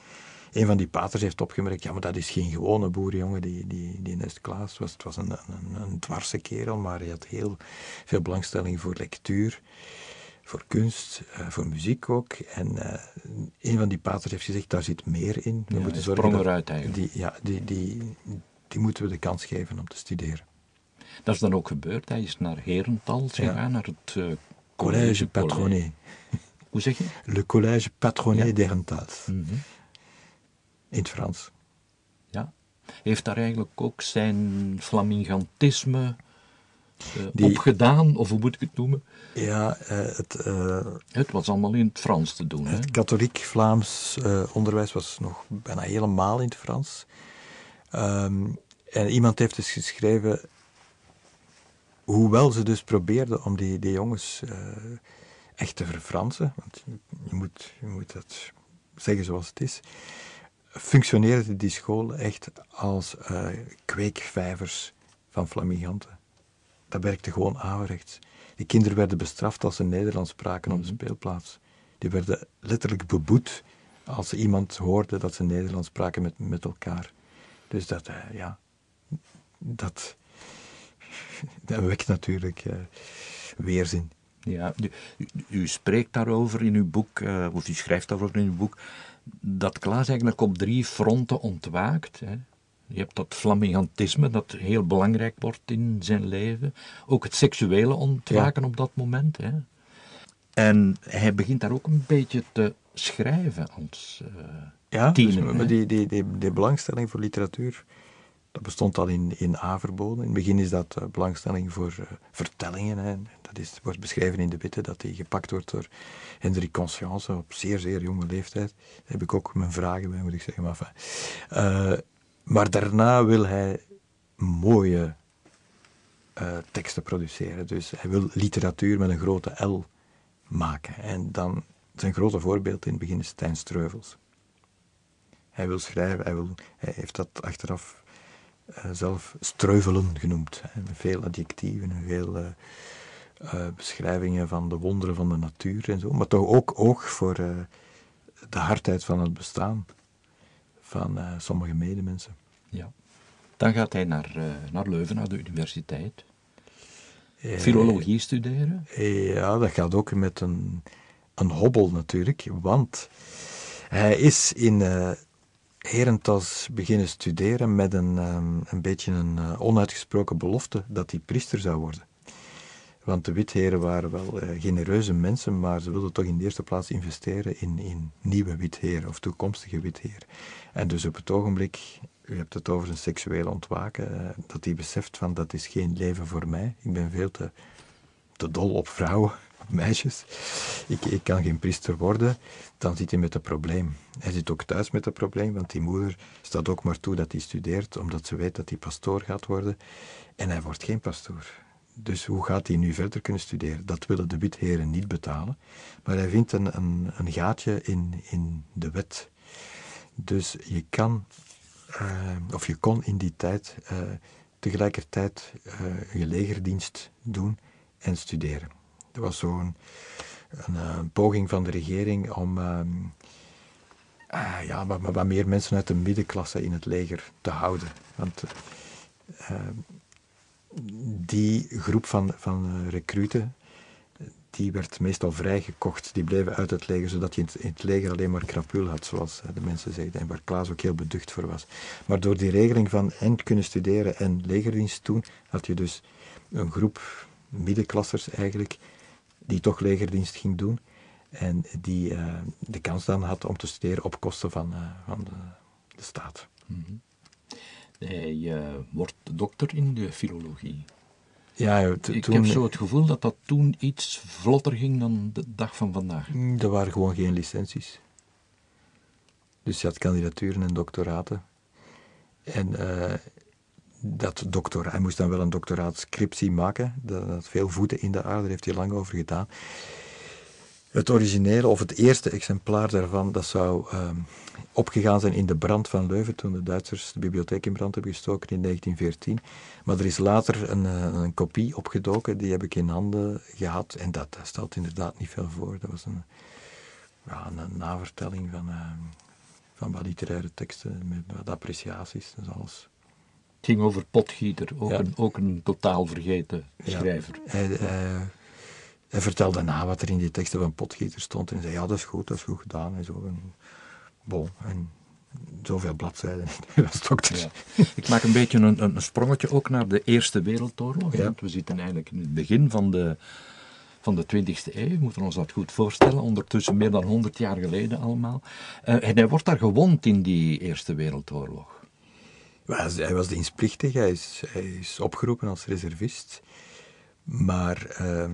een van die paters heeft opgemerkt, ja, maar dat is geen gewone boerenjongen, die, die, die Nest Klaas. Was, het was een, een, een dwarse kerel, maar hij had heel veel belangstelling voor lectuur, voor kunst, uh, voor muziek ook. En uh, een van die paters heeft gezegd, daar zit meer in. We ja, moeten zorgen dat, eruit eigenlijk. Die, ja, die, die, die moeten we de kans geven om te studeren. Dat is dan ook gebeurd. Hij is naar Herental gegaan, ja. naar het uh, college, college Patronet. Hoe zeg je? Le Collège Patronet ja. d'Herentals. Mm -hmm. In het Frans. Ja. Heeft daar eigenlijk ook zijn flamingantisme Die, opgedaan, of hoe moet ik het noemen? Ja, uh, het... Uh, het was allemaal in het Frans te doen. Het katholiek-Vlaams onderwijs was nog bijna helemaal in het Frans. Um, en iemand heeft dus geschreven, hoewel ze dus probeerden om die, die jongens echt te verfransen, want je moet, je moet dat zeggen zoals het is, functioneerde die school echt als uh, kweekvijvers van flaminganten. Dat werkte gewoon averechts. Die kinderen werden bestraft als ze Nederlands spraken op de mhm. speelplaats. Die werden letterlijk beboet als ze iemand hoorde dat ze Nederlands spraken met, met elkaar. Dus dat, uh, ja, dat, dat wekt natuurlijk uh, weerzin. Ja, u, u, spreekt daarover in uw boek, uh, of u schrijft daarover in uw boek, dat Klaas eigenlijk op drie fronten ontwaakt. Hè. Je hebt dat flamingantisme, dat heel belangrijk wordt in zijn leven. Ook het seksuele ontwaken op dat moment. Hè. En hij begint daar ook een beetje te schrijven als uh, ja, tiener. Dus, die, die, die, die belangstelling voor literatuur dat bestond al in, in Averboden. In het begin is dat uh, belangstelling voor uh, vertellingen. Hè. Dat is, wordt beschreven in de Witte, dat hij gepakt wordt door Hendrik Conscience op zeer, zeer jonge leeftijd. Daar heb ik ook mijn vragen bij, moet ik zeggen. Maar, uh, maar daarna wil hij mooie teksten produceren. Dus hij wil literatuur met een grote L maken. En dan, zijn grote voorbeeld in het begin is Stijn Streuvels. Hij wil schrijven, hij, wil, hij heeft dat achteraf uh, zelf streuvelen genoemd. Hè, veel adjectieven en veel uh, beschrijvingen van de wonderen van de natuur en zo. Maar toch ook oog voor de hardheid van het bestaan van sommige medemensen. Ja. Dan gaat hij naar, naar Leuven, naar de universiteit. Filologie studeren? Ja, dat gaat ook met een, een hobbel natuurlijk, want hij is in Herentals beginnen studeren met een, um, een beetje een uh, onuitgesproken belofte dat hij priester zou worden. Want de witheren waren wel uh, genereuze mensen, maar ze wilden toch in de eerste plaats investeren in, in nieuwe witheren of toekomstige witheren. En dus op het ogenblik, u hebt het over een seksueel ontwaken, uh, dat hij beseft van dat is geen leven voor mij. Ik ben veel te, te dol op vrouwen, meisjes. Ik, ik kan geen priester worden. Dan zit hij met een probleem. Hij zit ook thuis met een probleem, want die moeder staat ook maar toe dat hij studeert, omdat ze weet dat hij pastoor gaat worden. En hij wordt geen pastoor. Dus hoe gaat hij nu verder kunnen studeren? Dat willen de witheren niet betalen. Maar hij vindt een, een, een gaatje in, in de wet. Dus je kan, uh, of je kon in die tijd uh, tegelijkertijd uh, je legerdienst doen en studeren. Er was zo'n een, poging van de regering om ja, wat, wat, meer mensen uit de middenklasse in het leger te houden. Want die groep van, van recruten, die werd meestal vrijgekocht. Die bleven uit het leger, zodat je in het, leger alleen maar krapul had, zoals de mensen zeiden. En waar Klaas ook heel beducht voor was. Maar door die regeling van en kunnen studeren en legerdienst doen, had je dus een groep middenklassers eigenlijk, die toch legerdienst ging doen. En die uh, de kans dan had om te studeren op kosten van, van de, de staat. -hmm. Hij uh, wordt dokter in de filologie. Ja, Ik heb zo het gevoel dat dat toen iets vlotter ging dan de dag van vandaag. Er waren gewoon geen licenties. Dus je had kandidaturen en doctoraten. En uh, dat doctoraat, hij moest dan wel een doctoraatscriptie maken. Dat had veel voeten in de aarde, daar heeft hij lang over gedaan. Het originele, of het eerste exemplaar daarvan, dat zou um, opgegaan zijn in de brand van Leuven, toen de Duitsers de bibliotheek in brand hebben gestoken in 1914. Maar er is later een, een kopie opgedoken, die heb ik in handen gehad. En dat, dat stelt inderdaad niet veel voor. Dat was een, ja, een navertelling van, uh, van wat literaire teksten, met wat appreciaties, dus alles. Het ging over Potgieter, ook, ja. een, ook een totaal vergeten schrijver. Ja. Hij, hij, hij, vertelde na wat er in die teksten van Potgieter stond en zei, ja, dat is goed, dat is goed gedaan en zo. En, bon, en zoveel bladzijden. dokter. Ja. Ik maak een beetje een, een, sprongetje ook naar de Eerste Wereldoorlog. Ja. Want we zitten eigenlijk in het begin van de, van de 20e eeuw. We moeten ons dat goed voorstellen. Ondertussen meer dan 100 jaar geleden allemaal. Uh, en hij wordt daar gewond in die Eerste Wereldoorlog. Hij was dienstplichtig, hij is, hij is opgeroepen als reservist. Maar uh,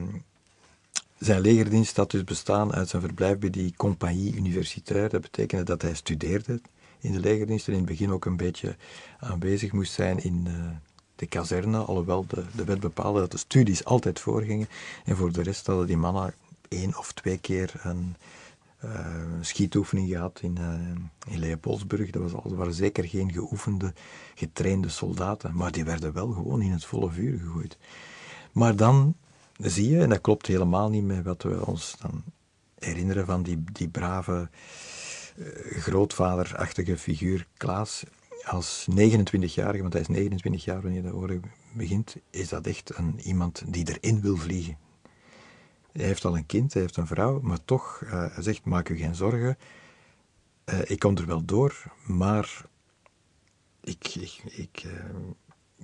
zijn legerdienst had dus bestaan uit zijn verblijf bij die compagnie universitaire. Dat betekende dat hij studeerde in de legerdienst en in het begin ook een beetje aanwezig moest zijn in uh, de kazerne, alhoewel de, de wet bepaalde dat de studies altijd voorgingen. En voor de rest hadden die mannen één of twee keer een uh, schietoefening gehad in, uh, in Leopoldsburg. Dat, was, dat waren zeker geen geoefende, getrainde soldaten, maar die werden wel gewoon in het volle vuur gegooid. Maar dan zie je, en dat klopt helemaal niet met wat we ons dan herinneren van die, die brave uh, grootvaderachtige figuur Klaas. Als 29-jarige, want hij is 29 jaar wanneer de oorlog begint, is dat echt een, iemand die erin wil vliegen. Hij heeft al een kind, hij heeft een vrouw, maar toch, uh, hij zegt, maak u geen zorgen. Uh, ik kom er wel door, maar ik, ik,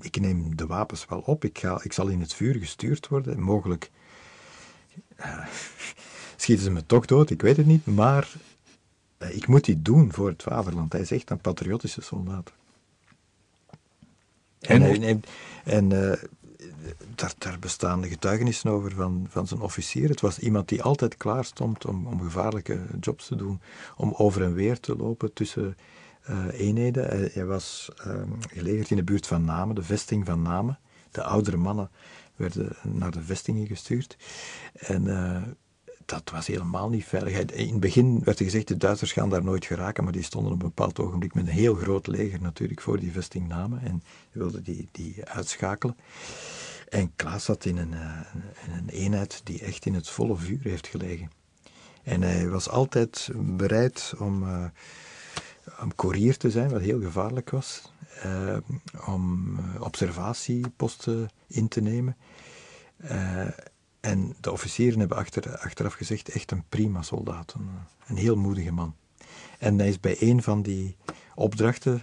ik, neem de wapens wel op. Ik, ga, ik zal in het vuur gestuurd worden. Mogelijk schieten ze me toch dood, ik weet het niet. Maar ik moet dit doen voor het vaderland. Hij is echt een patriotische soldaat. En, en, en, en daar, daar, bestaan getuigenissen over van, van zijn officier. Het was iemand die altijd klaar stond om, om gevaarlijke jobs te doen, om over en weer te lopen tussen eenheden. Hij, hij was uh, gelegerd in de buurt van Namen, de vesting van Namen. De oudere mannen werden naar de vestingen gestuurd. En uh, dat was helemaal niet veilig. In het begin werd er gezegd, de Duitsers gaan daar nooit geraken, maar die stonden op een bepaald ogenblik met een heel groot leger natuurlijk voor die vesting Namen en wilden die, die uitschakelen. En Klaas zat in een, in een eenheid die echt in het volle vuur heeft gelegen. En hij was altijd bereid om, om koerier te zijn, wat heel gevaarlijk was. Uh, om observatieposten in te nemen. Uh, en de officieren hebben achter, achteraf gezegd echt een prima soldaat. Een, een heel moedige man. En hij is bij een van die opdrachten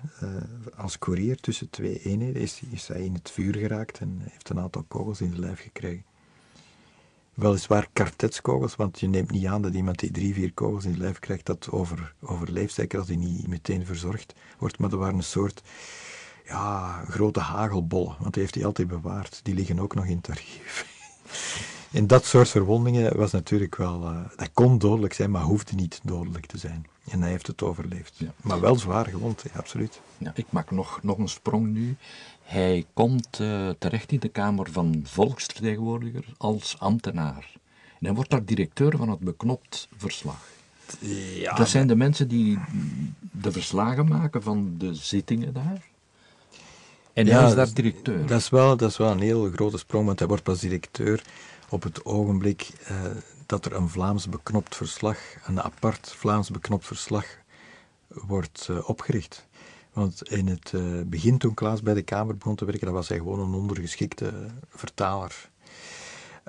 als courier tussen twee eenheden, is hij in het vuur geraakt en heeft een aantal kogels in zijn lijf gekregen. Weliswaar kartetskogels, want je neemt niet aan dat iemand die drie, vier kogels in het lijf krijgt, dat over, overleeft, zeker als hij niet meteen verzorgd wordt. Maar er waren een soort ja, grote hagelbollen, want die heeft hij altijd bewaard. Die liggen ook nog in het archief. In dat soort verwondingen was natuurlijk wel, uh, dat kon dodelijk zijn, maar hoefde niet dodelijk te zijn. En hij heeft het overleefd. Ja. Maar wel zwaar gewond, ja, absoluut. Ja, ik maak nog, nog een sprong nu. Hij komt uh, terecht in de Kamer van Volksvertegenwoordiger als ambtenaar. En hij wordt daar directeur van het beknopt verslag. Ja, dat zijn de mensen die de verslagen maken van de zittingen daar. En hij is daar directeur. Dat is, wel, dat is wel een heel grote sprong, want hij wordt pas directeur op het ogenblik eh, dat er een Vlaams beknopt verslag, een apart Vlaams beknopt verslag, wordt uh, opgericht. Want in het uh, begin, toen Klaas bij de Kamer begon te werken, dan was hij gewoon een ondergeschikte vertaler.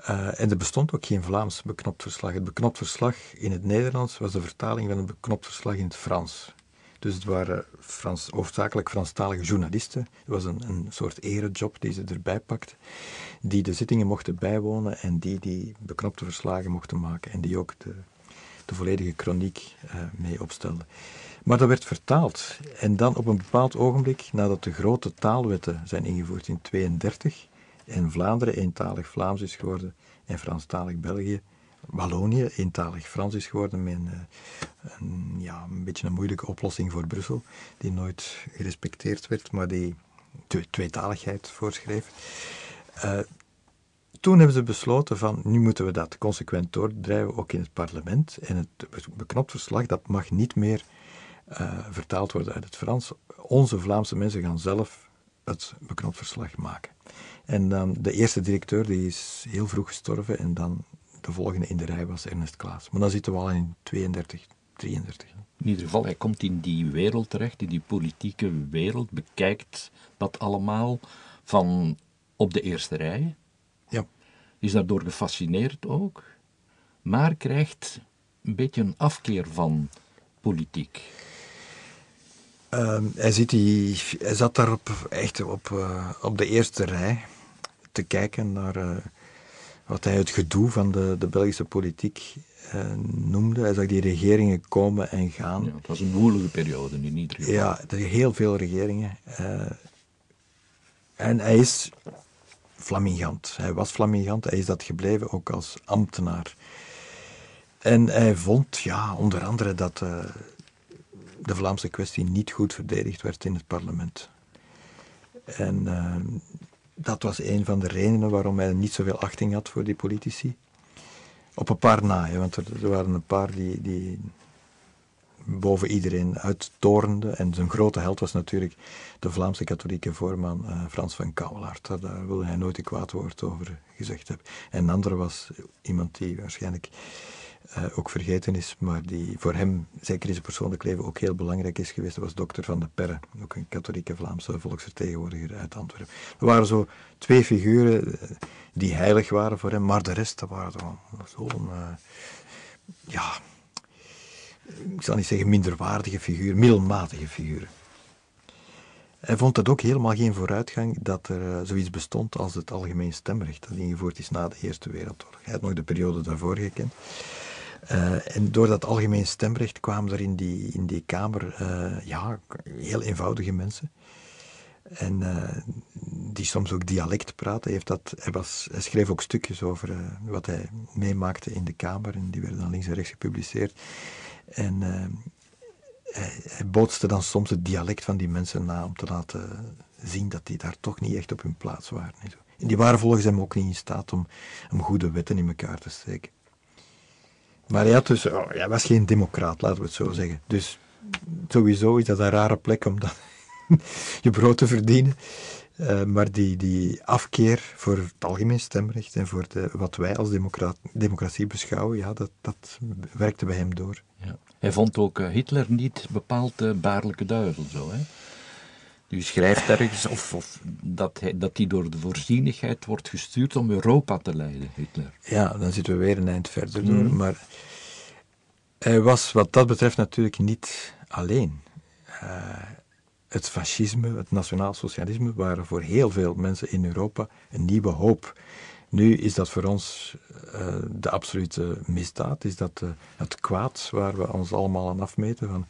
Uh, en er bestond ook geen Vlaams beknopt verslag. Het beknopt verslag in het Nederlands was de vertaling van het beknopt verslag in het Frans. Dus het waren Frans, hoofdzakelijk Franstalige journalisten. Het was een, een soort erejob die ze erbij pakten, die de zittingen mochten bijwonen en die die beknopte verslagen mochten maken en die ook de, de volledige chroniek mee opstelden. Maar dat werd vertaald. En dan op een bepaald ogenblik, nadat de grote taalwetten zijn ingevoerd in 1932 en Vlaanderen eentalig Vlaams is geworden en Franstalig België, Wallonië eentalig Frans is geworden met een, eh, een, ja, een beetje een moeilijke oplossing voor Brussel, die nooit gerespecteerd werd, maar die tweetaligheid voorschreef. Uh, toen hebben ze besloten van, nu moeten we dat consequent doordrijven, ook in het parlement. En het beknopt verslag, dat mag niet meer uh, vertaald worden uit het Frans. Onze Vlaamse mensen gaan zelf het beknopt verslag maken. En de eerste directeur, die is heel vroeg gestorven en dan de volgende in de rij was Ernest Klaas. Maar dan zitten we al in 32, 33. In ieder geval, hij komt in die wereld terecht, in die politieke wereld, bekijkt dat allemaal van op de eerste rij. Ja. Is daardoor gefascineerd ook, maar krijgt een beetje een afkeer van politiek. Uh, hij, zit die, hij zat daar op, echt op, uh, op de eerste rij te kijken naar uh, wat hij het gedoe van de, de Belgische politiek uh, noemde. Hij zag die regeringen komen en gaan. Ja, het was een moeilijke periode ieder geval. Ja, er heel veel regeringen. en hij is flamingant. Hij was flamingant, hij is dat gebleven ook als ambtenaar. En hij vond, ja, onder andere dat de Vlaamse kwestie niet goed verdedigd werd in het parlement. En uh, dat was een van de redenen waarom hij niet zoveel achting had voor die politici. Op een paar na, want er, er, waren een paar die, die boven iedereen uittorenden. En zijn grote held was natuurlijk de Vlaamse katholieke voorman uh, Frans van Kouwelaert. Daar, daar wilde hij nooit een kwaad woord over gezegd hebben. En een andere was iemand die waarschijnlijk uh, ook vergeten is, maar die voor hem, zeker in zijn persoonlijk leven, ook heel belangrijk is geweest. Dat was dokter Van de Perre, ook een katholieke Vlaamse volksvertegenwoordiger uit Antwerpen. Er waren zo twee figuren eh, die heilig waren voor hem, maar de rest, dat waren zo'n, uh, ja, ik zal niet zeggen minderwaardige figuren, middelmatige figuren. Hij vond het ook helemaal geen vooruitgang dat er zoiets bestond als het algemeen stemrecht, dat ingevoerd is na de Eerste Wereldoorlog. Hij had nog de periode daarvoor gekend. Uh, en door dat algemeen stemrecht kwamen er in die, in die kamer uh, ja, heel eenvoudige mensen. En uh, die soms ook dialect praten. Hij, heeft dat, hij, was, hij schreef ook stukjes over wat hij meemaakte in de kamer. En die werden dan links en rechts gepubliceerd. En hij, hij, bootste dan soms het dialect van die mensen na om te laten zien dat die daar toch niet echt op hun plaats waren. En die waren volgens hem ook niet in staat om, om goede wetten in elkaar te steken. Maar hij, had dus, oh, hij was geen democraat, laten we het zo zeggen. Dus sowieso is dat een rare plek om je brood te verdienen. Uh, maar die, die afkeer voor het algemeen stemrecht en voor de, wat wij als democratie beschouwen, ja, dat, dat werkte bij hem door. Ja. Hij vond ook uh, Hitler niet bepaald de baarlijke duivel, zo hè? U schrijft ergens of, of, dat, hij, dat hij door de voorzienigheid wordt gestuurd om Europa te leiden, Hitler. Ja, dan zitten we weer een eind verder door. Mm. Maar Hij was wat dat betreft natuurlijk niet alleen. Uh, het fascisme, het nationaal socialisme waren voor heel veel mensen in Europa een nieuwe hoop. Nu is dat voor ons uh, de absolute misdaad, is dat uh, het kwaad waar we ons allemaal aan afmeten. Van,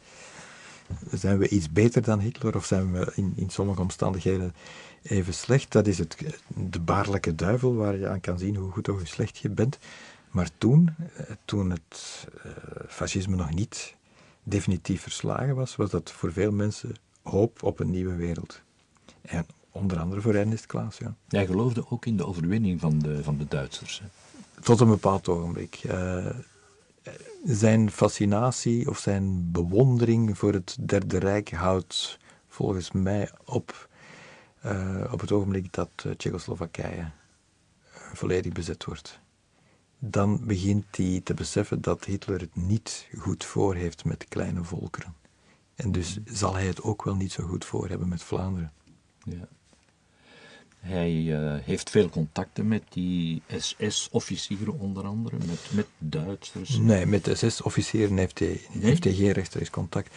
zijn we iets beter dan Hitler of zijn we in, in sommige omstandigheden even slecht? Dat is het, de baarlijke duivel waar je aan kan zien hoe goed of hoe slecht je bent. Maar toen, uh, toen het fascisme nog niet definitief verslagen was, was dat voor veel mensen hoop op een nieuwe wereld. En onder andere voor Ernest Klaas, ja. Jij geloofde ook in de overwinning van de, van de Duitsers. Hè? Tot een bepaald ogenblik. Uh, zijn fascinatie of zijn bewondering voor het Derde Rijk houdt volgens mij op uh, op het ogenblik dat uh, Tsjechoslowakije volledig bezet wordt. Dan begint hij te beseffen dat Hitler het niet goed voor heeft met kleine volkeren. En dus zal hij het ook wel niet zo goed voor hebben met Vlaanderen. Ja. Hij uh, heeft veel contacten met die SS-officieren onder andere, met, met Duitsers. Nee, met de SS-officieren heeft, hij, nee? heeft hij geen rechtstreeks contact.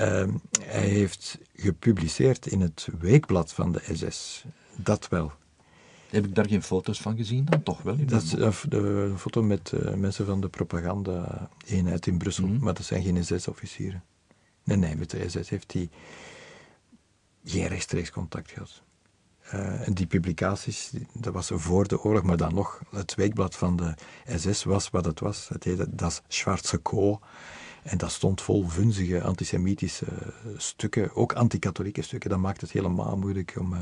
Uh, hij heeft gepubliceerd in het weekblad van de SS. Dat wel. Heb ik daar geen foto's van gezien dan? Toch wel? Dat is een, een foto met uh, mensen van de propaganda-eenheid in Brussel, mm -hmm. maar dat zijn geen SS-officieren. Nee, nee, met de SS heeft hij geen rechtstreeks contact gehad. Uh, en die publicaties, dat was voor de oorlog, maar dan nog, het weekblad van de SS was wat het was. Het heette Das Schwarze Kool. En dat stond vol vunzige antisemitische stukken, ook anti-katholieke stukken. Dat maakt het helemaal moeilijk om uh,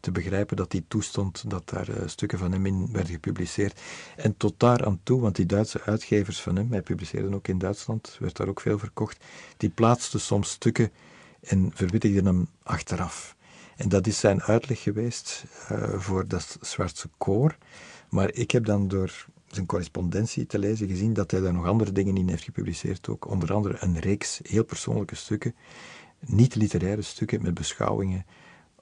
te begrijpen dat die toestond dat daar uh, stukken van hem in werden gepubliceerd. En tot daar aan toe, want die Duitse uitgevers van hem, hij publiceerde ook in Duitsland, werd daar ook veel verkocht, die plaatsten soms stukken en verwittigden hem achteraf. En dat is zijn uitleg geweest uh, voor dat Zwarte Koor. Maar ik heb dan door zijn correspondentie te lezen gezien dat hij daar nog andere dingen in heeft gepubliceerd ook. Onder andere een reeks heel persoonlijke stukken, niet-literaire stukken met beschouwingen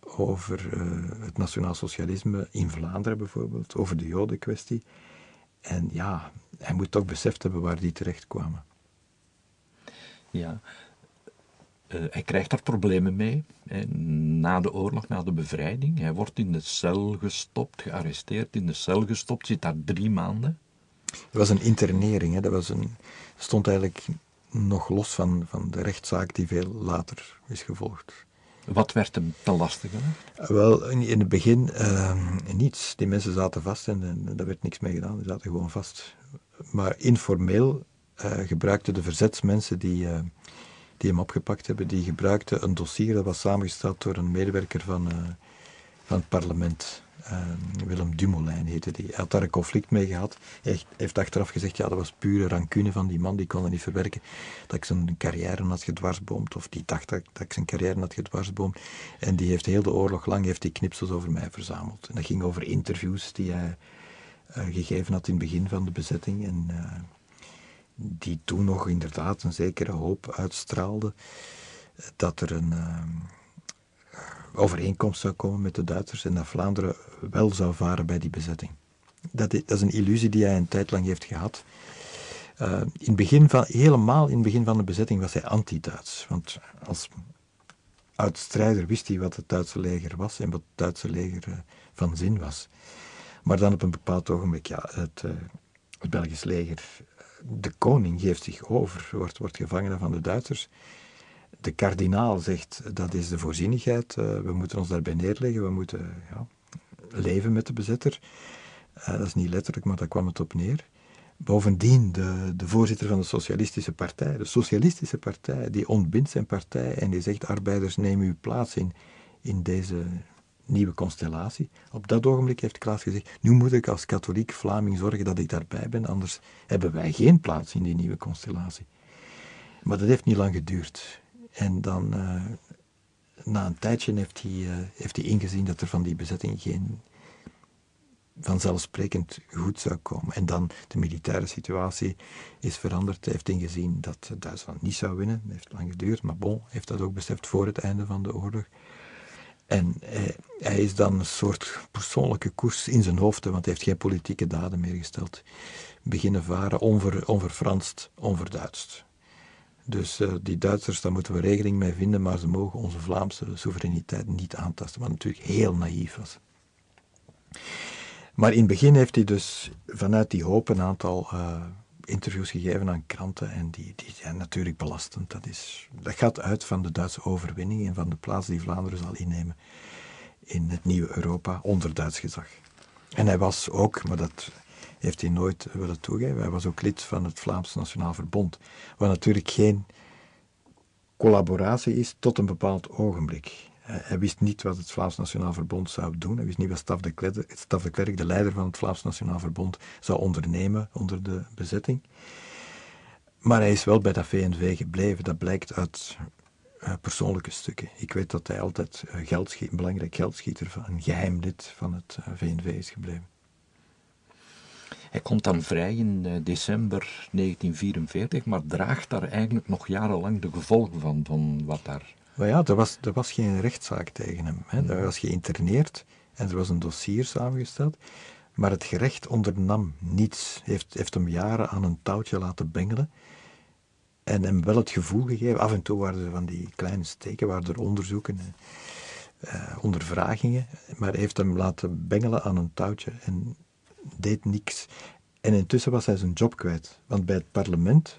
over uh, het nationaal socialisme in Vlaanderen bijvoorbeeld, over de jodenkwestie. En ja, hij moet toch beseft hebben waar die terecht kwamen. Ja, uh, hij krijgt daar problemen mee. Hè. Na de oorlog, na de bevrijding. Hij wordt in de cel gestopt, gearresteerd, in de cel gestopt, zit daar drie maanden. Dat was een internering, hè. dat was een, stond eigenlijk nog los van, van de rechtszaak die veel later is gevolgd. Wat werd hem te lastig? Wel, in, het begin uh, niets. Die mensen zaten vast en, en daar werd niks mee gedaan. Die zaten gewoon vast. Maar informeel uh, gebruikten de verzetsmensen die, uh, die hem opgepakt hebben, die gebruikten een dossier dat was samengesteld door een medewerker van, van het parlement. Willem Dumoulin heette die. Hij had daar een conflict mee gehad. Hij heeft achteraf gezegd, ja, dat was pure rancune van die man, die kon het niet verwerken. Dat ik zijn carrière had gedwarsboomd, of die dacht dat, dat ik zijn carrière had gedwarsboomd. En die heeft heel de oorlog lang heeft die knipsels over mij verzameld. En dat ging over interviews die hij uh, gegeven had in het begin van de bezetting. En die toen nog inderdaad een zekere hoop uitstraalde dat er een... Uh, overeenkomst zou komen met de Duitsers en dat Vlaanderen wel zou varen bij die bezetting. Dat is, dat is een illusie die hij een tijd lang heeft gehad. Uh, in begin van, helemaal in het begin van de bezetting was hij anti-Duits. Want als oud-strijder wist hij wat het Duitse leger was en wat het Duitse leger uh, van zin was. Maar dan op een bepaald ogenblik, ja, het, het Belgisch leger, de koning geeft zich over, wordt, wordt van de Duitsers de kardinaal zegt dat is de voorzienigheid, uh, we moeten ons daarbij neerleggen, we moeten ja, leven met de bezetter. Uh, dat is niet letterlijk, maar daar kwam het op neer. Bovendien, de, de voorzitter van de Socialistische Partij, de Socialistische Partij, die ontbindt zijn partij en die zegt: arbeiders, neem uw plaats in, in deze nieuwe constellatie. Op dat ogenblik heeft Klaas gezegd: nu moet ik als katholiek Vlaming zorgen dat ik daarbij ben, anders hebben wij geen plaats in die nieuwe constellatie. Maar dat heeft niet lang geduurd. En dan, uh, na een tijdje, heeft hij, uh, heeft hij ingezien dat er van die bezetting geen vanzelfsprekend goed zou komen. En dan de militaire situatie is veranderd. Hij heeft ingezien dat Duitsland niet zou winnen. Het heeft lang geduurd, maar bon, heeft dat ook beseft voor het einde van de oorlog. En hij, hij, is dan een soort persoonlijke koers in zijn hoofd, want hij heeft geen politieke daden meer gesteld. Beginnen varen, onver, onverfranst, onverduidst. Dus uh, die Duitsers, daar moeten we regeling mee vinden, maar ze mogen onze Vlaamse soevereiniteit niet aantasten, wat natuurlijk heel naïef was. Maar in het begin heeft hij dus vanuit die hoop een aantal uh, interviews gegeven aan kranten en die, die zijn natuurlijk belastend. Dat, is, dat gaat uit van de Duitse overwinning en van de plaats die Vlaanderen zal innemen in het nieuwe Europa onder Duits gezag. En hij was ook, maar dat heeft hij nooit willen toegeven, hij was ook lid van het Vlaams Nationaal Verbond, wat natuurlijk geen collaboratie is tot een bepaald ogenblik. Hij wist niet wat het Vlaams Nationaal Verbond zou doen. Hij wist niet wat Staf de, Klerk, Staf de Klerk, de leider van het Vlaams Nationaal Verbond, zou ondernemen onder de bezetting. Maar hij is wel bij dat VNV gebleven. Dat blijkt uit uh, persoonlijke stukken. Ik weet dat hij altijd uh, geldschiet, een belangrijk geldschieter, van, een geheim lid van het eh, VNV is gebleven. Hij komt dan vrij in december 1944, maar draagt daar eigenlijk nog jarenlang de gevolgen van, van wat daar maar ja, er was, er was geen rechtszaak tegen hem. Hè. Hij was geïnterneerd en er was een dossier samengesteld. Maar het gerecht ondernam niets. Heeft, heeft hem jaren aan een touwtje laten bengelen. En hem wel het gevoel gegeven. Af en toe waren er van die kleine steken, waren er onderzoeken, uh, ondervragingen. Maar heeft hem laten bengelen aan een touwtje en deed niks. En intussen was hij zijn job kwijt. Want bij het parlement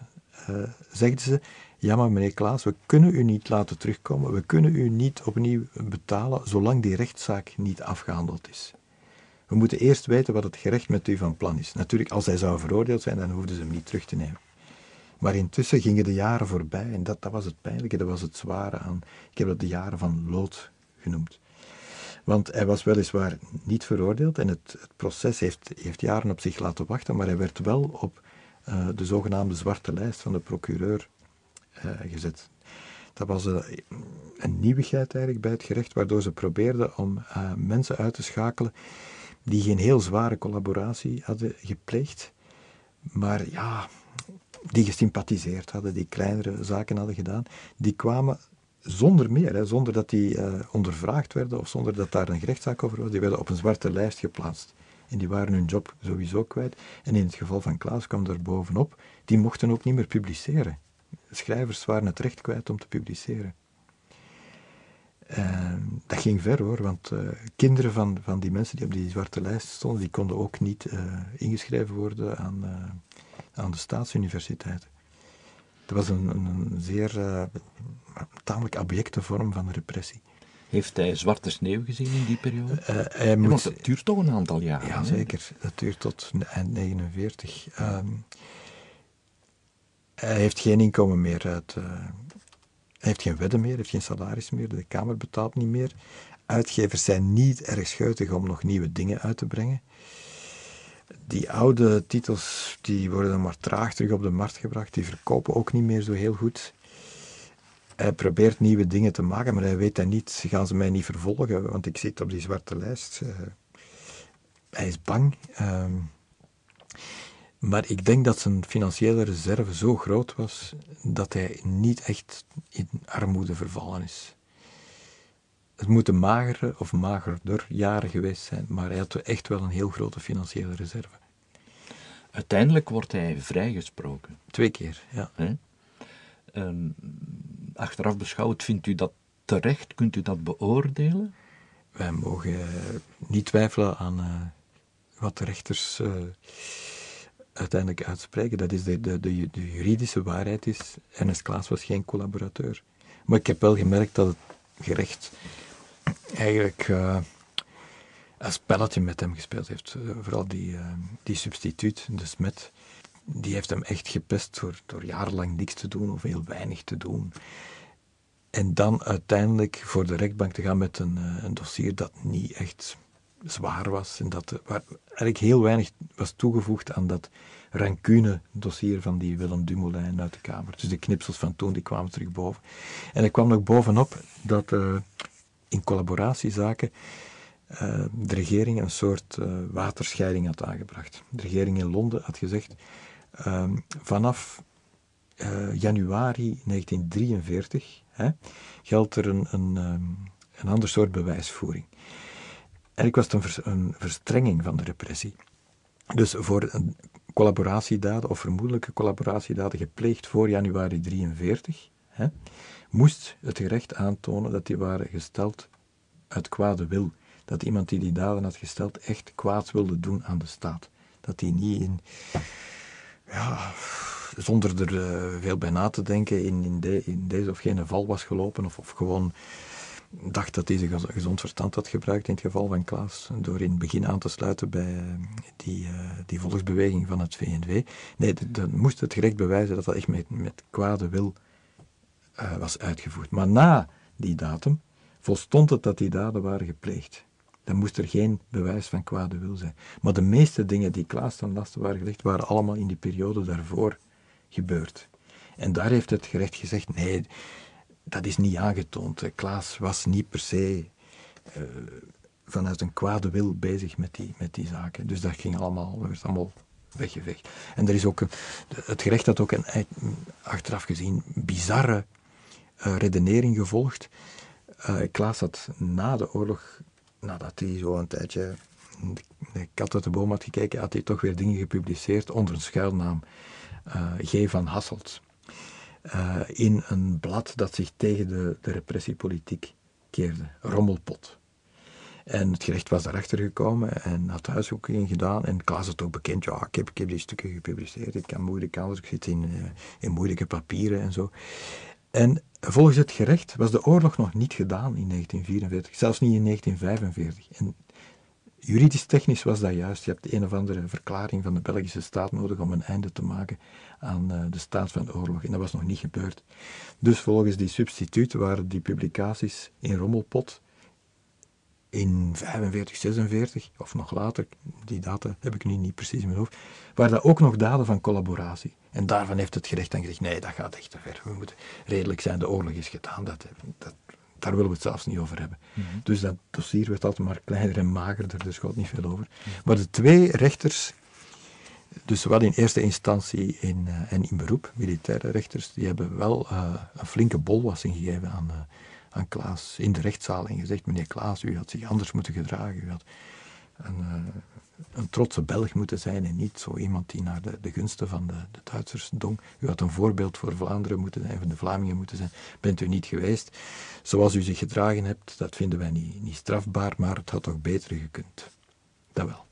uh, zegden ze: ja, maar meneer Klaas, we kunnen u niet laten terugkomen, we kunnen u niet opnieuw betalen zolang die rechtszaak niet afgehandeld is. We moeten eerst weten wat het gerecht met u van plan is. Natuurlijk, als hij zou veroordeeld zijn, dan hoefden ze hem niet terug te nemen. Maar intussen gingen de jaren voorbij en dat, dat was het pijnlijke, dat was het zware aan. Ik heb dat de jaren van lood genoemd. Want hij was weliswaar niet veroordeeld en het, het proces heeft, heeft, jaren op zich laten wachten, maar hij werd wel op uh, de zogenaamde zwarte lijst van de procureur gezet. Dat was uh, een nieuwigheid eigenlijk bij het gerecht, waardoor ze probeerden om uh, mensen uit te schakelen die geen heel zware collaboratie hadden gepleegd, maar ja, die gesympathiseerd hadden, die kleinere zaken hadden gedaan, die kwamen zonder meer, hè, zonder dat die ondervraagd werden of zonder dat daar een gerechtszaak over was, die werden op een zwarte lijst geplaatst. En die waren hun job sowieso kwijt. En in het geval van Klaas kwam er bovenop, die mochten ook niet meer publiceren schrijvers waren het recht kwijt om te publiceren. dat ging ver hoor, want uh, kinderen van, van die mensen die op die zwarte lijst stonden, die konden ook niet uh, ingeschreven worden aan, uh, aan de staatsuniversiteiten. Dat was een, een zeer tamelijk abjecte vorm van repressie. Heeft hij Zwarte Sneeuw gezien in die periode? hij moet... want het duurt toch een aantal jaren. Ja, zeker. Dat duurt tot eind 49. Hij heeft geen inkomen meer uit. Uh, hij heeft geen wedden meer, heeft geen salaris meer, de Kamer betaalt niet meer. Uitgevers zijn niet erg schuitig om nog nieuwe dingen uit te brengen. Die oude titels die worden dan maar traag terug op de markt gebracht, die verkopen ook niet meer zo heel goed. Hij probeert nieuwe dingen te maken, maar hij weet dat niet. Gaan ze mij niet vervolgen, want ik zit op die zwarte lijst. Uh, hij is bang. Uh, maar ik denk dat zijn financiële reserve zo groot was dat hij niet echt in armoede vervallen is. Het moeten magere of magerder jaren geweest zijn, maar hij had echt wel een heel grote financiële reserve. Uiteindelijk wordt hij vrijgesproken. Twee keer, ja. Um, achteraf beschouwd, vindt u dat terecht? Kunt u dat beoordelen? Wij mogen niet twijfelen aan uh, wat de rechters. Uh, uiteindelijk uitspreken. Dat is de, de, de, de juridische waarheid is, Ernest Klaas was geen collaborateur. Maar ik heb wel gemerkt dat het gerecht eigenlijk uh, een spelletje met hem gespeeld heeft. Eh, vooral die, uh, die substituut, de smet, die heeft hem echt gepest door, door jarenlang niks te doen of heel weinig te doen. En dan uiteindelijk voor de rechtbank te gaan met een, een dossier dat niet echt zwaar was en dat, waar eigenlijk heel weinig was toegevoegd aan dat rancune-dossier van die Willem Dumoulin uit de Kamer. Dus de knipsels van toen die kwamen terug boven. En er kwam nog bovenop dat uh, in collaboratiezaken uh, de regering een soort waterscheiding had aangebracht. De regering in Londen had gezegd: ehm, vanaf januari 1943 hè, geldt er een, een, ehm, een ander soort bewijsvoering. Eigenlijk was het een, verstrenging van de repressie. Dus voor collaboratiedaden of vermoedelijke collaboratiedaden gepleegd voor januari 43, hè, moest het gerecht aantonen dat die waren gesteld uit kwade wil. Dat iemand die die daden had gesteld echt kwaad wilde doen aan de staat. Dat hij niet in, ja, zonder er uh, veel bij na te denken, in, in, deze of gene val was gelopen of, of gewoon dacht dat hij zijn gezond verstand had gebruikt in het geval van Klaas, door in het begin aan te sluiten bij uh, die, uh, die volksbeweging van het VNV. Nee, dan moest het gerecht bewijzen dat dat echt met, met kwade wil uh, was uitgevoerd. Maar na die datum volstond het dat die daden waren gepleegd. Dan moest er geen bewijs van kwade wil zijn. Maar de meeste dingen die Klaas ten laste waren gelegd, waren allemaal in die periode daarvoor gebeurd. En daar heeft het gerecht gezegd, nee, dat is niet aangetoond. Klaas was niet per se uh, vanuit een kwade wil bezig met die, met die zaken. Dus dat ging allemaal, werd allemaal weggeveegd. En er is ook een, het gerecht had ook een, achteraf gezien, bizarre redenering gevolgd. Uh, Klaas had na de oorlog, nadat hij zo een tijdje de kat uit de boom had gekeken, had hij toch weer dingen gepubliceerd onder een schuilnaam G. van Hasselt. In een blad dat zich tegen de, de repressiepolitiek keerde, Rommelpot. En het gerecht was daarachter gekomen en had huiszoekingen gedaan. En Klaas had ook bekend, ja, ik heb, ik die stukken gepubliceerd. Ik kan moeilijk anders, ik zit in, in moeilijke papieren en zo. En volgens het gerecht was de oorlog nog niet gedaan in 1944, zelfs niet in 1945. En juridisch technisch was dat juist. Je hebt een of andere verklaring van de Belgische staat nodig om een einde te maken aan uh, de staat van de oorlog. En dat was nog niet gebeurd. Dus volgens die substituut waren die publicaties in rommelpot in 45, 46 of nog later, die data heb ik nu niet precies in mijn hoofd, waren dat ook nog daden van collaboratie. En daarvan heeft het gerecht dan gezegd, nee, dat gaat echt te ver. We moeten redelijk zijn, de oorlog is gedaan, dat, dat, daar willen we het zelfs niet over hebben. Mhm. Dus dat dossier werd altijd maar kleiner en magerder, er schoot niet veel over. Maar de twee rechters, dus zowel in eerste instantie in, uh, en in beroep, militaire rechters, die hebben wel uh, een flinke bolwassing gegeven aan... Uh, aan Klaas in de rechtszaal en gezegd: Meneer Klaas, u had zich anders moeten gedragen. U had een, een trotse Belg moeten zijn en niet zo iemand die naar de, de gunsten van de, de, Duitsers dong. U had een voorbeeld voor Vlaanderen moeten zijn, van de Vlamingen moeten zijn. Bent u niet geweest. Zoals u zich gedragen hebt, dat vinden wij niet, niet strafbaar, maar het had toch beter gekund. Dat wel.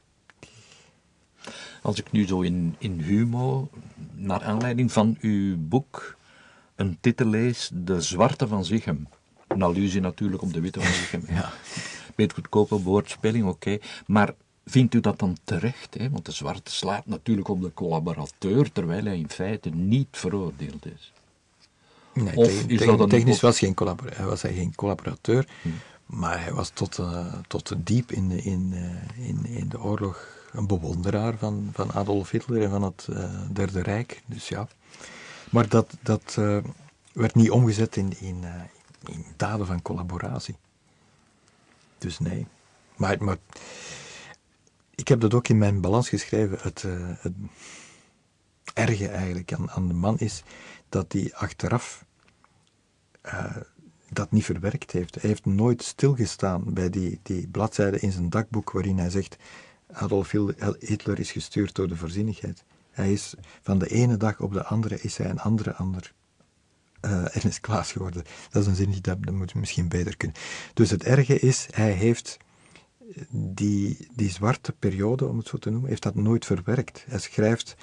Als ik nu zo in, in Humo, naar aanleiding van uw boek, een titel lees: De Zwarte van Zichem. Een allusie natuurlijk op de witte van ja. Beetje goedkope woordspeling, oké. Maar vindt u dat dan terecht? Hè? Want de zwarte slaat natuurlijk op de collaborateur, terwijl hij in feite niet veroordeeld is. Nee, of is dat technisch was, geen was hij geen collaborateur, hm. maar hij was tot, uh, tot diep in de, in, uh, in, in de oorlog een bewonderaar van, van Adolf Hitler en van het uh, Derde Rijk. Dus ja. Maar dat, dat werd niet omgezet in, in, in daden van collaboratie. Dus nee. Maar, maar ik heb dat ook in mijn balans geschreven. Het, uh, het erge eigenlijk aan, aan, de man is dat hij achteraf uh, dat niet verwerkt heeft. Hij heeft nooit stilgestaan bij die, die bladzijde in zijn dagboek waarin hij zegt Adolf Hitler is gestuurd door de voorzienigheid. Hij is van de ene dag op de andere is hij een andere ander uh, Ernest Klaas geworden. Dat is een zin die dat, dat moet misschien beter kunnen. Dus het erge is, hij heeft die, die zwarte periode, om het zo te noemen, heeft dat nooit verwerkt. Hij schrijft,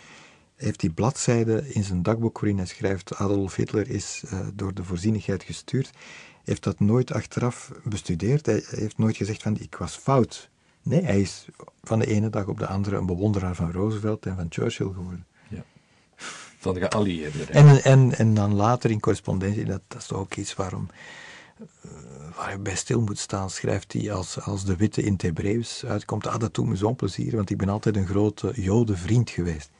heeft die bladzijde in zijn dagboek waarin hij schrijft Adolf Hitler is uh, door de voorzienigheid gestuurd, heeft dat nooit achteraf bestudeerd. Hij heeft nooit gezegd van ik was fout. Nee, hij is van de ene dag op de andere een bewonderaar van Roosevelt en van Churchill geworden van de geallieerden. En, en, en dan later in correspondentie, dat, dat is ook iets waarom, waar je bij stil moet staan, schrijft hij als, als de witte in het Hebreeuws uitkomt. Ah, dat doet me zo'n plezier, want ik ben altijd een grote jodenvriend geweest.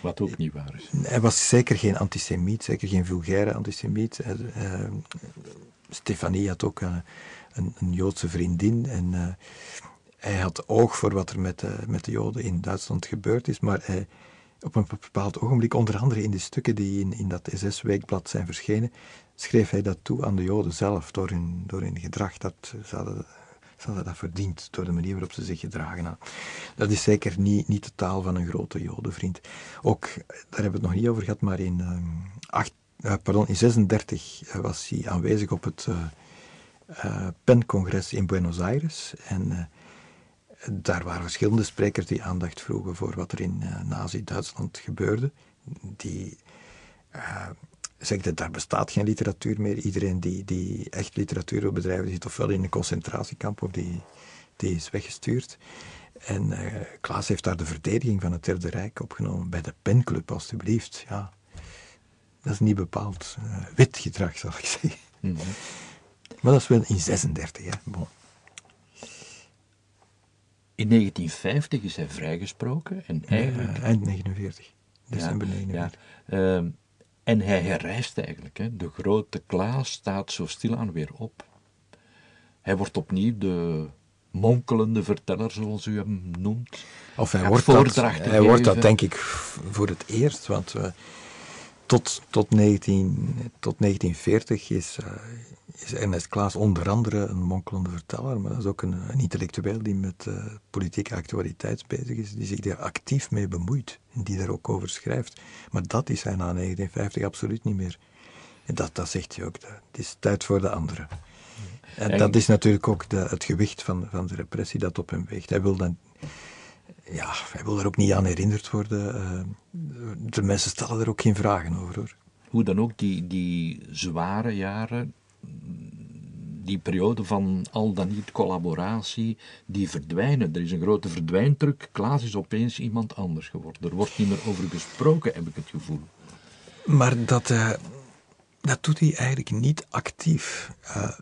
Wat ook niet waar is. Hij was zeker geen antisemiet, zeker geen vulgaire antisemiet. Uh, Stefanie had ook een, een, een Joodse vriendin en uh, hij had oog voor wat er met met de Joden in Duitsland gebeurd is, maar hij, op een bepaald ogenblik, onder andere in de stukken die in, in dat SS-weekblad zijn verschenen, schreef hij dat toe aan de Joden zelf, door hun, door hun gedrag. Dat, ze, hadden, ze hadden dat verdiend, door de manier waarop ze zich gedragen hadden. Dat is zeker niet, niet de taal van een grote Jodenvriend. Ook, daar hebben we het nog niet over gehad, maar in, uh, acht, uh, pardon, in 36 was hij aanwezig op het PEN-congres in Buenos Aires. En daar waren verschillende sprekers die aandacht vroegen voor wat er in uh, Nazi-Duitsland gebeurde. Die uh, zegden, daar bestaat geen literatuur meer. Iedereen die, die echt literatuur wil bedrijven, zit ofwel in een concentratiekamp of die, die is weggestuurd. En uh, Klaas heeft daar de verdediging van het Derde Rijk opgenomen bij de penclub, alstublieft. Ja, dat is niet bepaald wit gedrag, zal ik zeggen. Mm -hmm. Maar dat is wel in 36, hè. Bon. In 1950 is hij vrijgesproken en eigenlijk... Eind 49, december ja, 49. Ja, uh, en hij herrijst eigenlijk. Hè. De grote Klaas staat zo stilaan weer op. Hij wordt opnieuw de monkelende verteller, zoals u hem noemt. Of hij, wordt dat, hij wordt dat denk ik voor het eerst, want uh, tot, tot, 19, tot 1940 is, uh, is Ernest Klaas onder andere een monkelende verteller, maar dat is ook een, een intellectueel die met uh, politieke actualiteit bezig is, die zich daar actief mee bemoeit en die daar ook over schrijft. Maar dat is hij na 1950 absoluut niet meer. En dat, dat zegt hij ook, dat, het is tijd voor de anderen. En, en dat is natuurlijk ook de, het gewicht van, van de repressie dat op hem weegt. Hij wil dan ja, hij wil er ook niet aan herinnerd worden. Uh, de mensen stellen er ook geen vragen over hoor. Hoe dan ook, die, die zware jaren, die periode van al dan niet collaboratie, die verdwijnen. Er is een grote verdwijndruk. Klaas is opeens iemand anders geworden. Er wordt niet meer over gesproken, heb ik het gevoel. Maar dat, uh, dat doet hij eigenlijk niet actief. Uh,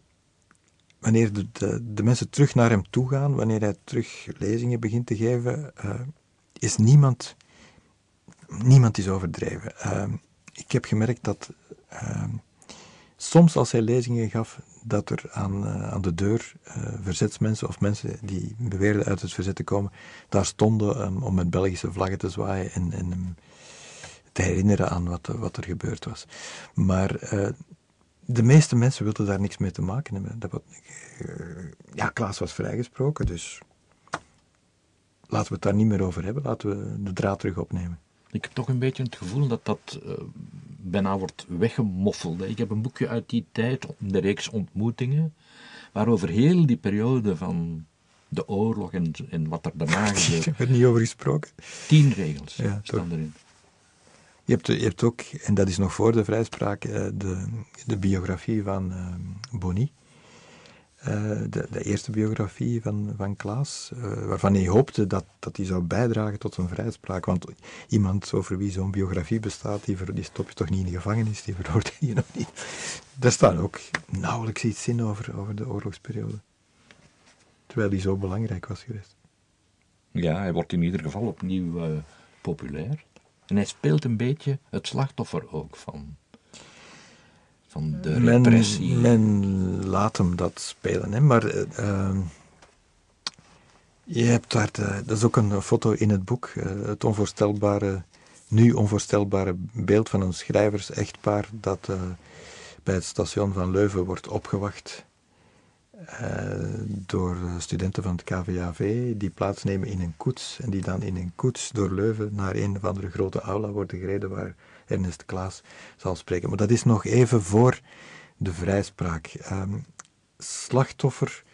wanneer de, de, mensen terug naar hem toe gaan, wanneer hij terug lezingen begint te geven, uh, is niemand, niemand is overdreven. Uh, ik heb gemerkt dat uh, soms als hij lezingen gaf, dat er aan, aan de deur verzetsmensen of mensen die beweerden uit het verzet te komen, daar stonden om met Belgische vlaggen te zwaaien en, en te herinneren aan wat, wat er gebeurd was. Maar de meeste mensen wilden daar niks mee te maken hebben. Dat wat, ja, Klaas was vrijgesproken, dus laten we het daar niet meer over hebben. Laten we de draad terug opnemen. Ik heb toch een beetje het gevoel dat dat uh, bijna wordt weggemoffeld. Ik heb een boekje uit die tijd, de reeks ontmoetingen, waarover heel die periode van de oorlog en, en wat er daarna gebeurde. Ik heb er niet over gesproken. Tien regels ja, staan erin. Je hebt, je hebt ook, en dat is nog voor de vrijspraak, de, de biografie van uh, Bonny. Uh, de, de, eerste biografie van, van Klaas, waarvan hij hoopte dat, dat die zou bijdragen tot een vrijspraak. Want iemand over wie zo'n biografie bestaat, die, die stop je toch niet in de gevangenis, die veroordeel je nog niet. Daar staat ook nauwelijks iets in over, over de oorlogsperiode. Terwijl die zo belangrijk was geweest. Ja, hij wordt in ieder geval opnieuw populair. En hij speelt een beetje het slachtoffer ook van, van de repressie. Men, laat hem dat spelen, hè? maar uh, je hebt daar, de, dat is ook een foto in het boek, uh, het onvoorstelbare, nu onvoorstelbare beeld van een schrijvers-echtpaar dat uh, bij het station van Leuven wordt opgewacht door studenten van het KVAV die plaatsnemen in een koets en die dan in een koets door Leuven naar een of andere grote aula worden gereden waar Ernest Klaas zal spreken. Maar dat is nog even voor de vrijspraak. Um, slachtoffer,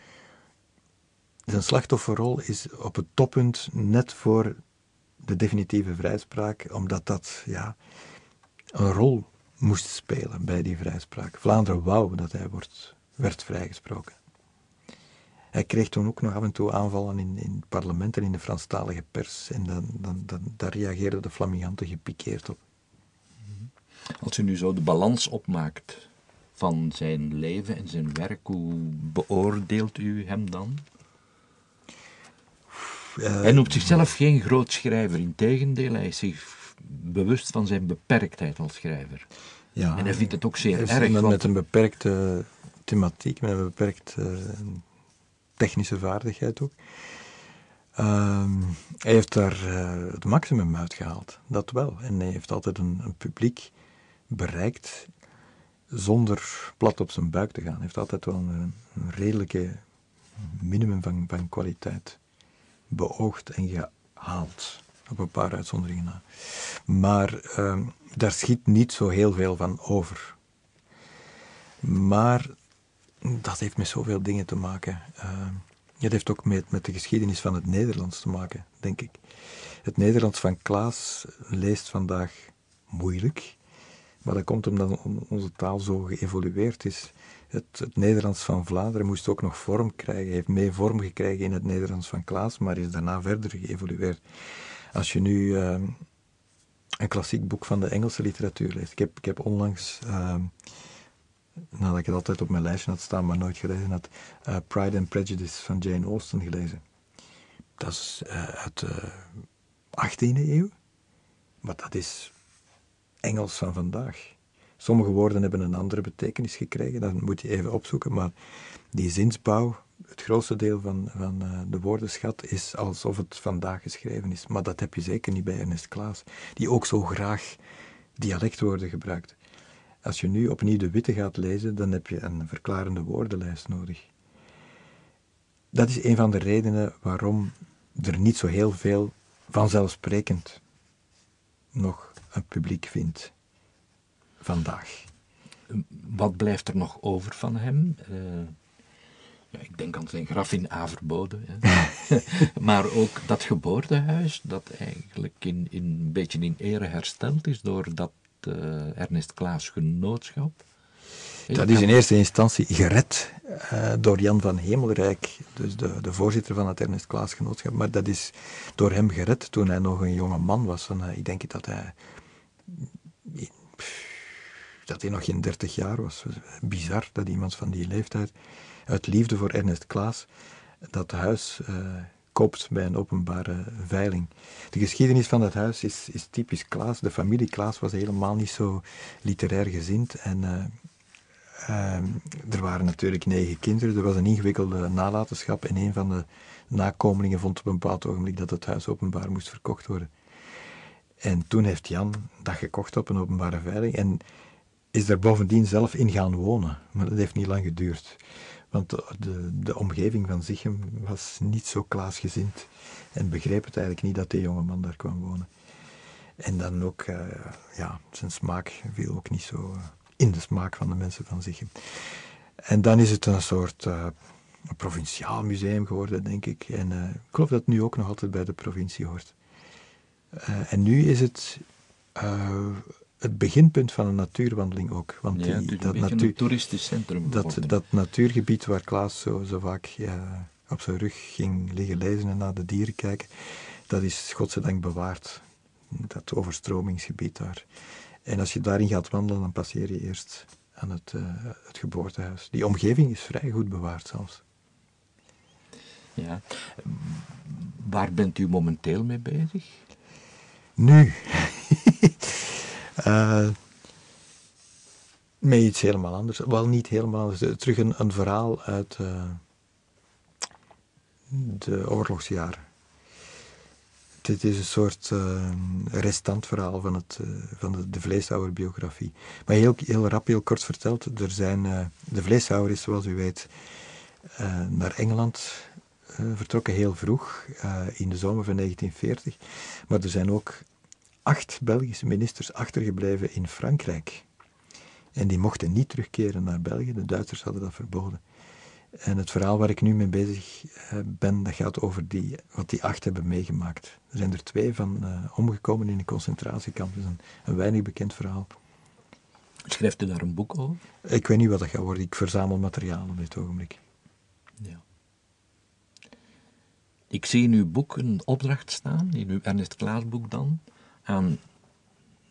zijn slachtofferrol is op het toppunt net voor de definitieve vrijspraak, omdat dat ja, een rol moest spelen bij die vrijspraak. Vlaanderen wou dat hij wordt, werd vrijgesproken. Hij kreeg toen ook nog af en toe aanvallen in, in het parlement en in de Franstalige pers. En dan, dan, dan, daar reageerden de flaminganten gepikeerd op. Als u nu zo de balans opmaakt van zijn leven en zijn werk, hoe beoordeelt u hem dan? Uh, hij noemt zichzelf geen groot schrijver, integendeel, hij is zich bewust van zijn beperktheid als schrijver. Ja, en hij vindt het ook zeer erg. Met, met een beperkte thematiek, met een beperkt uh, technische vaardigheid ook. Ehm, hij heeft daar uh, het maximum uitgehaald, dat wel. En hij heeft altijd een, een, publiek bereikt zonder plat op zijn buik te gaan. Hij heeft altijd wel een, een redelijke minimum van, van kwaliteit beoogd en gehaald. Op een paar uitzonderingen na. Maar ehm, daar schiet niet zo heel veel van over. Maar dat heeft met zoveel dingen te maken. Uh, het heeft ook met, met de geschiedenis van het Nederlands te maken, denk ik. Het Nederlands van Klaas leest vandaag moeilijk. Maar dat komt omdat onze taal zo geëvolueerd is. Het, Nederlands van Vlaanderen moest ook nog vorm krijgen. Heeft mee vorm gekregen in het Nederlands van Klaas, maar is daarna verder geëvolueerd. Als je nu ehm, een klassiek boek van de Engelse literatuur leest. Ik heb, ik heb onlangs ehm, nadat ik het altijd op mijn lijstje had staan, maar nooit gelezen had, uh, Pride and Prejudice van Jane Austen gelezen. Dat is uh, uit de 18e eeuw, maar dat is Engels van vandaag. Sommige woorden hebben een andere betekenis gekregen, dat moet je even opzoeken, maar die zinsbouw, het grootste deel van, van uh, de woordenschat is alsof het vandaag geschreven is. Maar dat heb je zeker niet bij Ernest Klaas, die ook zo graag dialectwoorden gebruikt. Als je nu opnieuw de Witte gaat lezen, dan heb je een verklarende woordenlijst nodig. Dat is een van de redenen waarom er niet zo heel veel vanzelfsprekend nog een publiek vindt vandaag. Wat blijft er nog over van hem? Uh, ja, ik denk aan zijn graf in Averbode. maar ook dat geboortehuis, dat eigenlijk in, in, een beetje in ere hersteld is doordat uh, Ernest Klaas Genootschap. Dat is in eerste instantie gered uh, door Jan van Hemelrijk, dus de, de voorzitter van het Ernest Klaas Genootschap. Maar dat is door hem gered toen hij nog een jonge man was. En, uh, ik denk dat hij, dat hij nog geen dertig jaar was. Bizar dat iemand van die leeftijd, uit liefde voor Ernest Klaas, dat huis koopt bij een openbare veiling. De geschiedenis van dat huis is, is typisch Klaas. De familie Klaas was helemaal niet zo literair gezind. En uh, er waren natuurlijk negen kinderen. Er was een ingewikkelde nalatenschap. En een van de nakomelingen vond op een bepaald ogenblik dat het huis openbaar moest verkocht worden. En toen heeft Jan dat gekocht op een openbare veiling. En is er bovendien zelf in gaan wonen. Maar dat heeft niet lang geduurd. Want de, de, omgeving van Zichem was niet zo klaasgezind en begreep het eigenlijk niet dat die jonge man daar kwam wonen. En dan ook, uh, ja, zijn smaak viel ook niet zo uh, in de smaak van de mensen van Zichem. En dan is het een soort uh, een provinciaal museum geworden, denk ik. En ik geloof dat het nu ook nog altijd bij de provincie hoort. en nu is het het beginpunt van een natuurwandeling ook. Want ja, die, dat natuur, toeristisch centrum. Dat, dat natuurgebied waar Klaas zo, zo vaak ja, op zijn rug ging liggen lezen en naar de dieren kijken, dat is godzijdank bewaard. Dat overstromingsgebied daar. En als je daarin gaat wandelen, dan passeer je eerst aan het, uh, het geboortehuis. Die omgeving is vrij goed bewaard zelfs. Ja. Waar bent u momenteel mee bezig? Nu. Uh, met iets helemaal anders. Wel niet helemaal anders. Terug een, een verhaal uit uh, de oorlogsjaren. Dit is een soort uh, restant verhaal van, het, van de, de vleeshouwerbiografie. Maar heel, heel rap, heel kort verteld, er zijn, de vleeshouwer is zoals u weet naar Engeland vertrokken heel vroeg, in de zomer van 1940. Maar er zijn ook acht Belgische ministers achtergebleven in Frankrijk. En die mochten niet terugkeren naar België, de Duitsers hadden dat verboden. En het verhaal waar ik nu mee bezig eh, ben, dat gaat over die, wat die acht hebben meegemaakt. Er zijn er twee van uh, omgekomen in een concentratiekamp. Dat is een, een weinig bekend verhaal. Schrijft u daar een boek over? Ik weet niet wat dat gaat worden. Ik verzamel materiaal op dit ogenblik. Ja. Ik zie in uw boek een opdracht staan, in uw Ernest Klaas boek dan, aan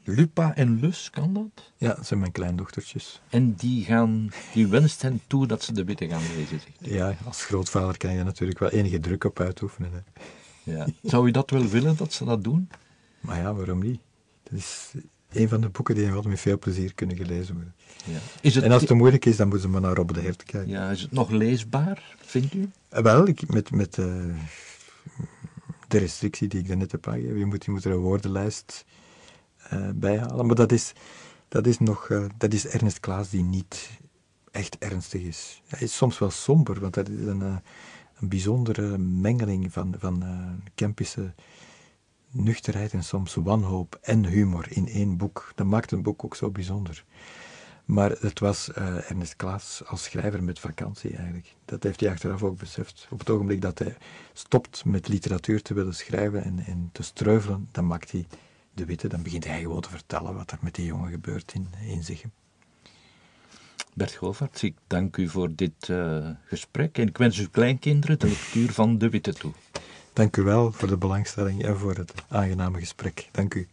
Lupa en Lus, kan dat? Ja, dat zijn mijn kleindochtertjes. En die, gaan, die wenst hen toe dat ze de witte gaan lezen, zegt Ja, als grootvader kan je natuurlijk wel enige druk op uitoefenen. Hè. Ja. Zou u dat wel willen, dat ze dat doen? Maar ja, waarom niet? Dat is een van de boeken die wel met veel plezier kunnen gelezen worden. Ja. Is het en als het te moeilijk is, dan moeten ze maar naar Rob de Hert kijken. Ja, is het nog leesbaar, vindt u? Eh, wel, ik, met, met uh, de restrictie die ik daarnet heb aangegeven. Je moet, er een woordenlijst uh, bij halen. Maar dat is, dat is nog, uh, dat is Ernest Klaas die niet echt ernstig is. Hij is soms wel somber, want dat is een, uh, een bijzondere mengeling van, van Kempische nuchterheid en soms wanhoop en humor in één boek. Dat maakt een boek ook zo bijzonder. Maar het was uh, Ernest Klaas als schrijver met vakantie eigenlijk. Dat heeft hij achteraf ook beseft. Op het ogenblik dat hij stopt met literatuur te willen schrijven en, en te streuvelen, dan maakt hij de witte, dan begint hij gewoon te vertellen wat er met die jongen gebeurt in, in zich. Bert Govaerts, ik dank u voor dit uh, gesprek en ik wens uw kleinkinderen de lectuur van De Witte toe. Dank u wel voor de belangstelling en voor het aangename gesprek. Dank u.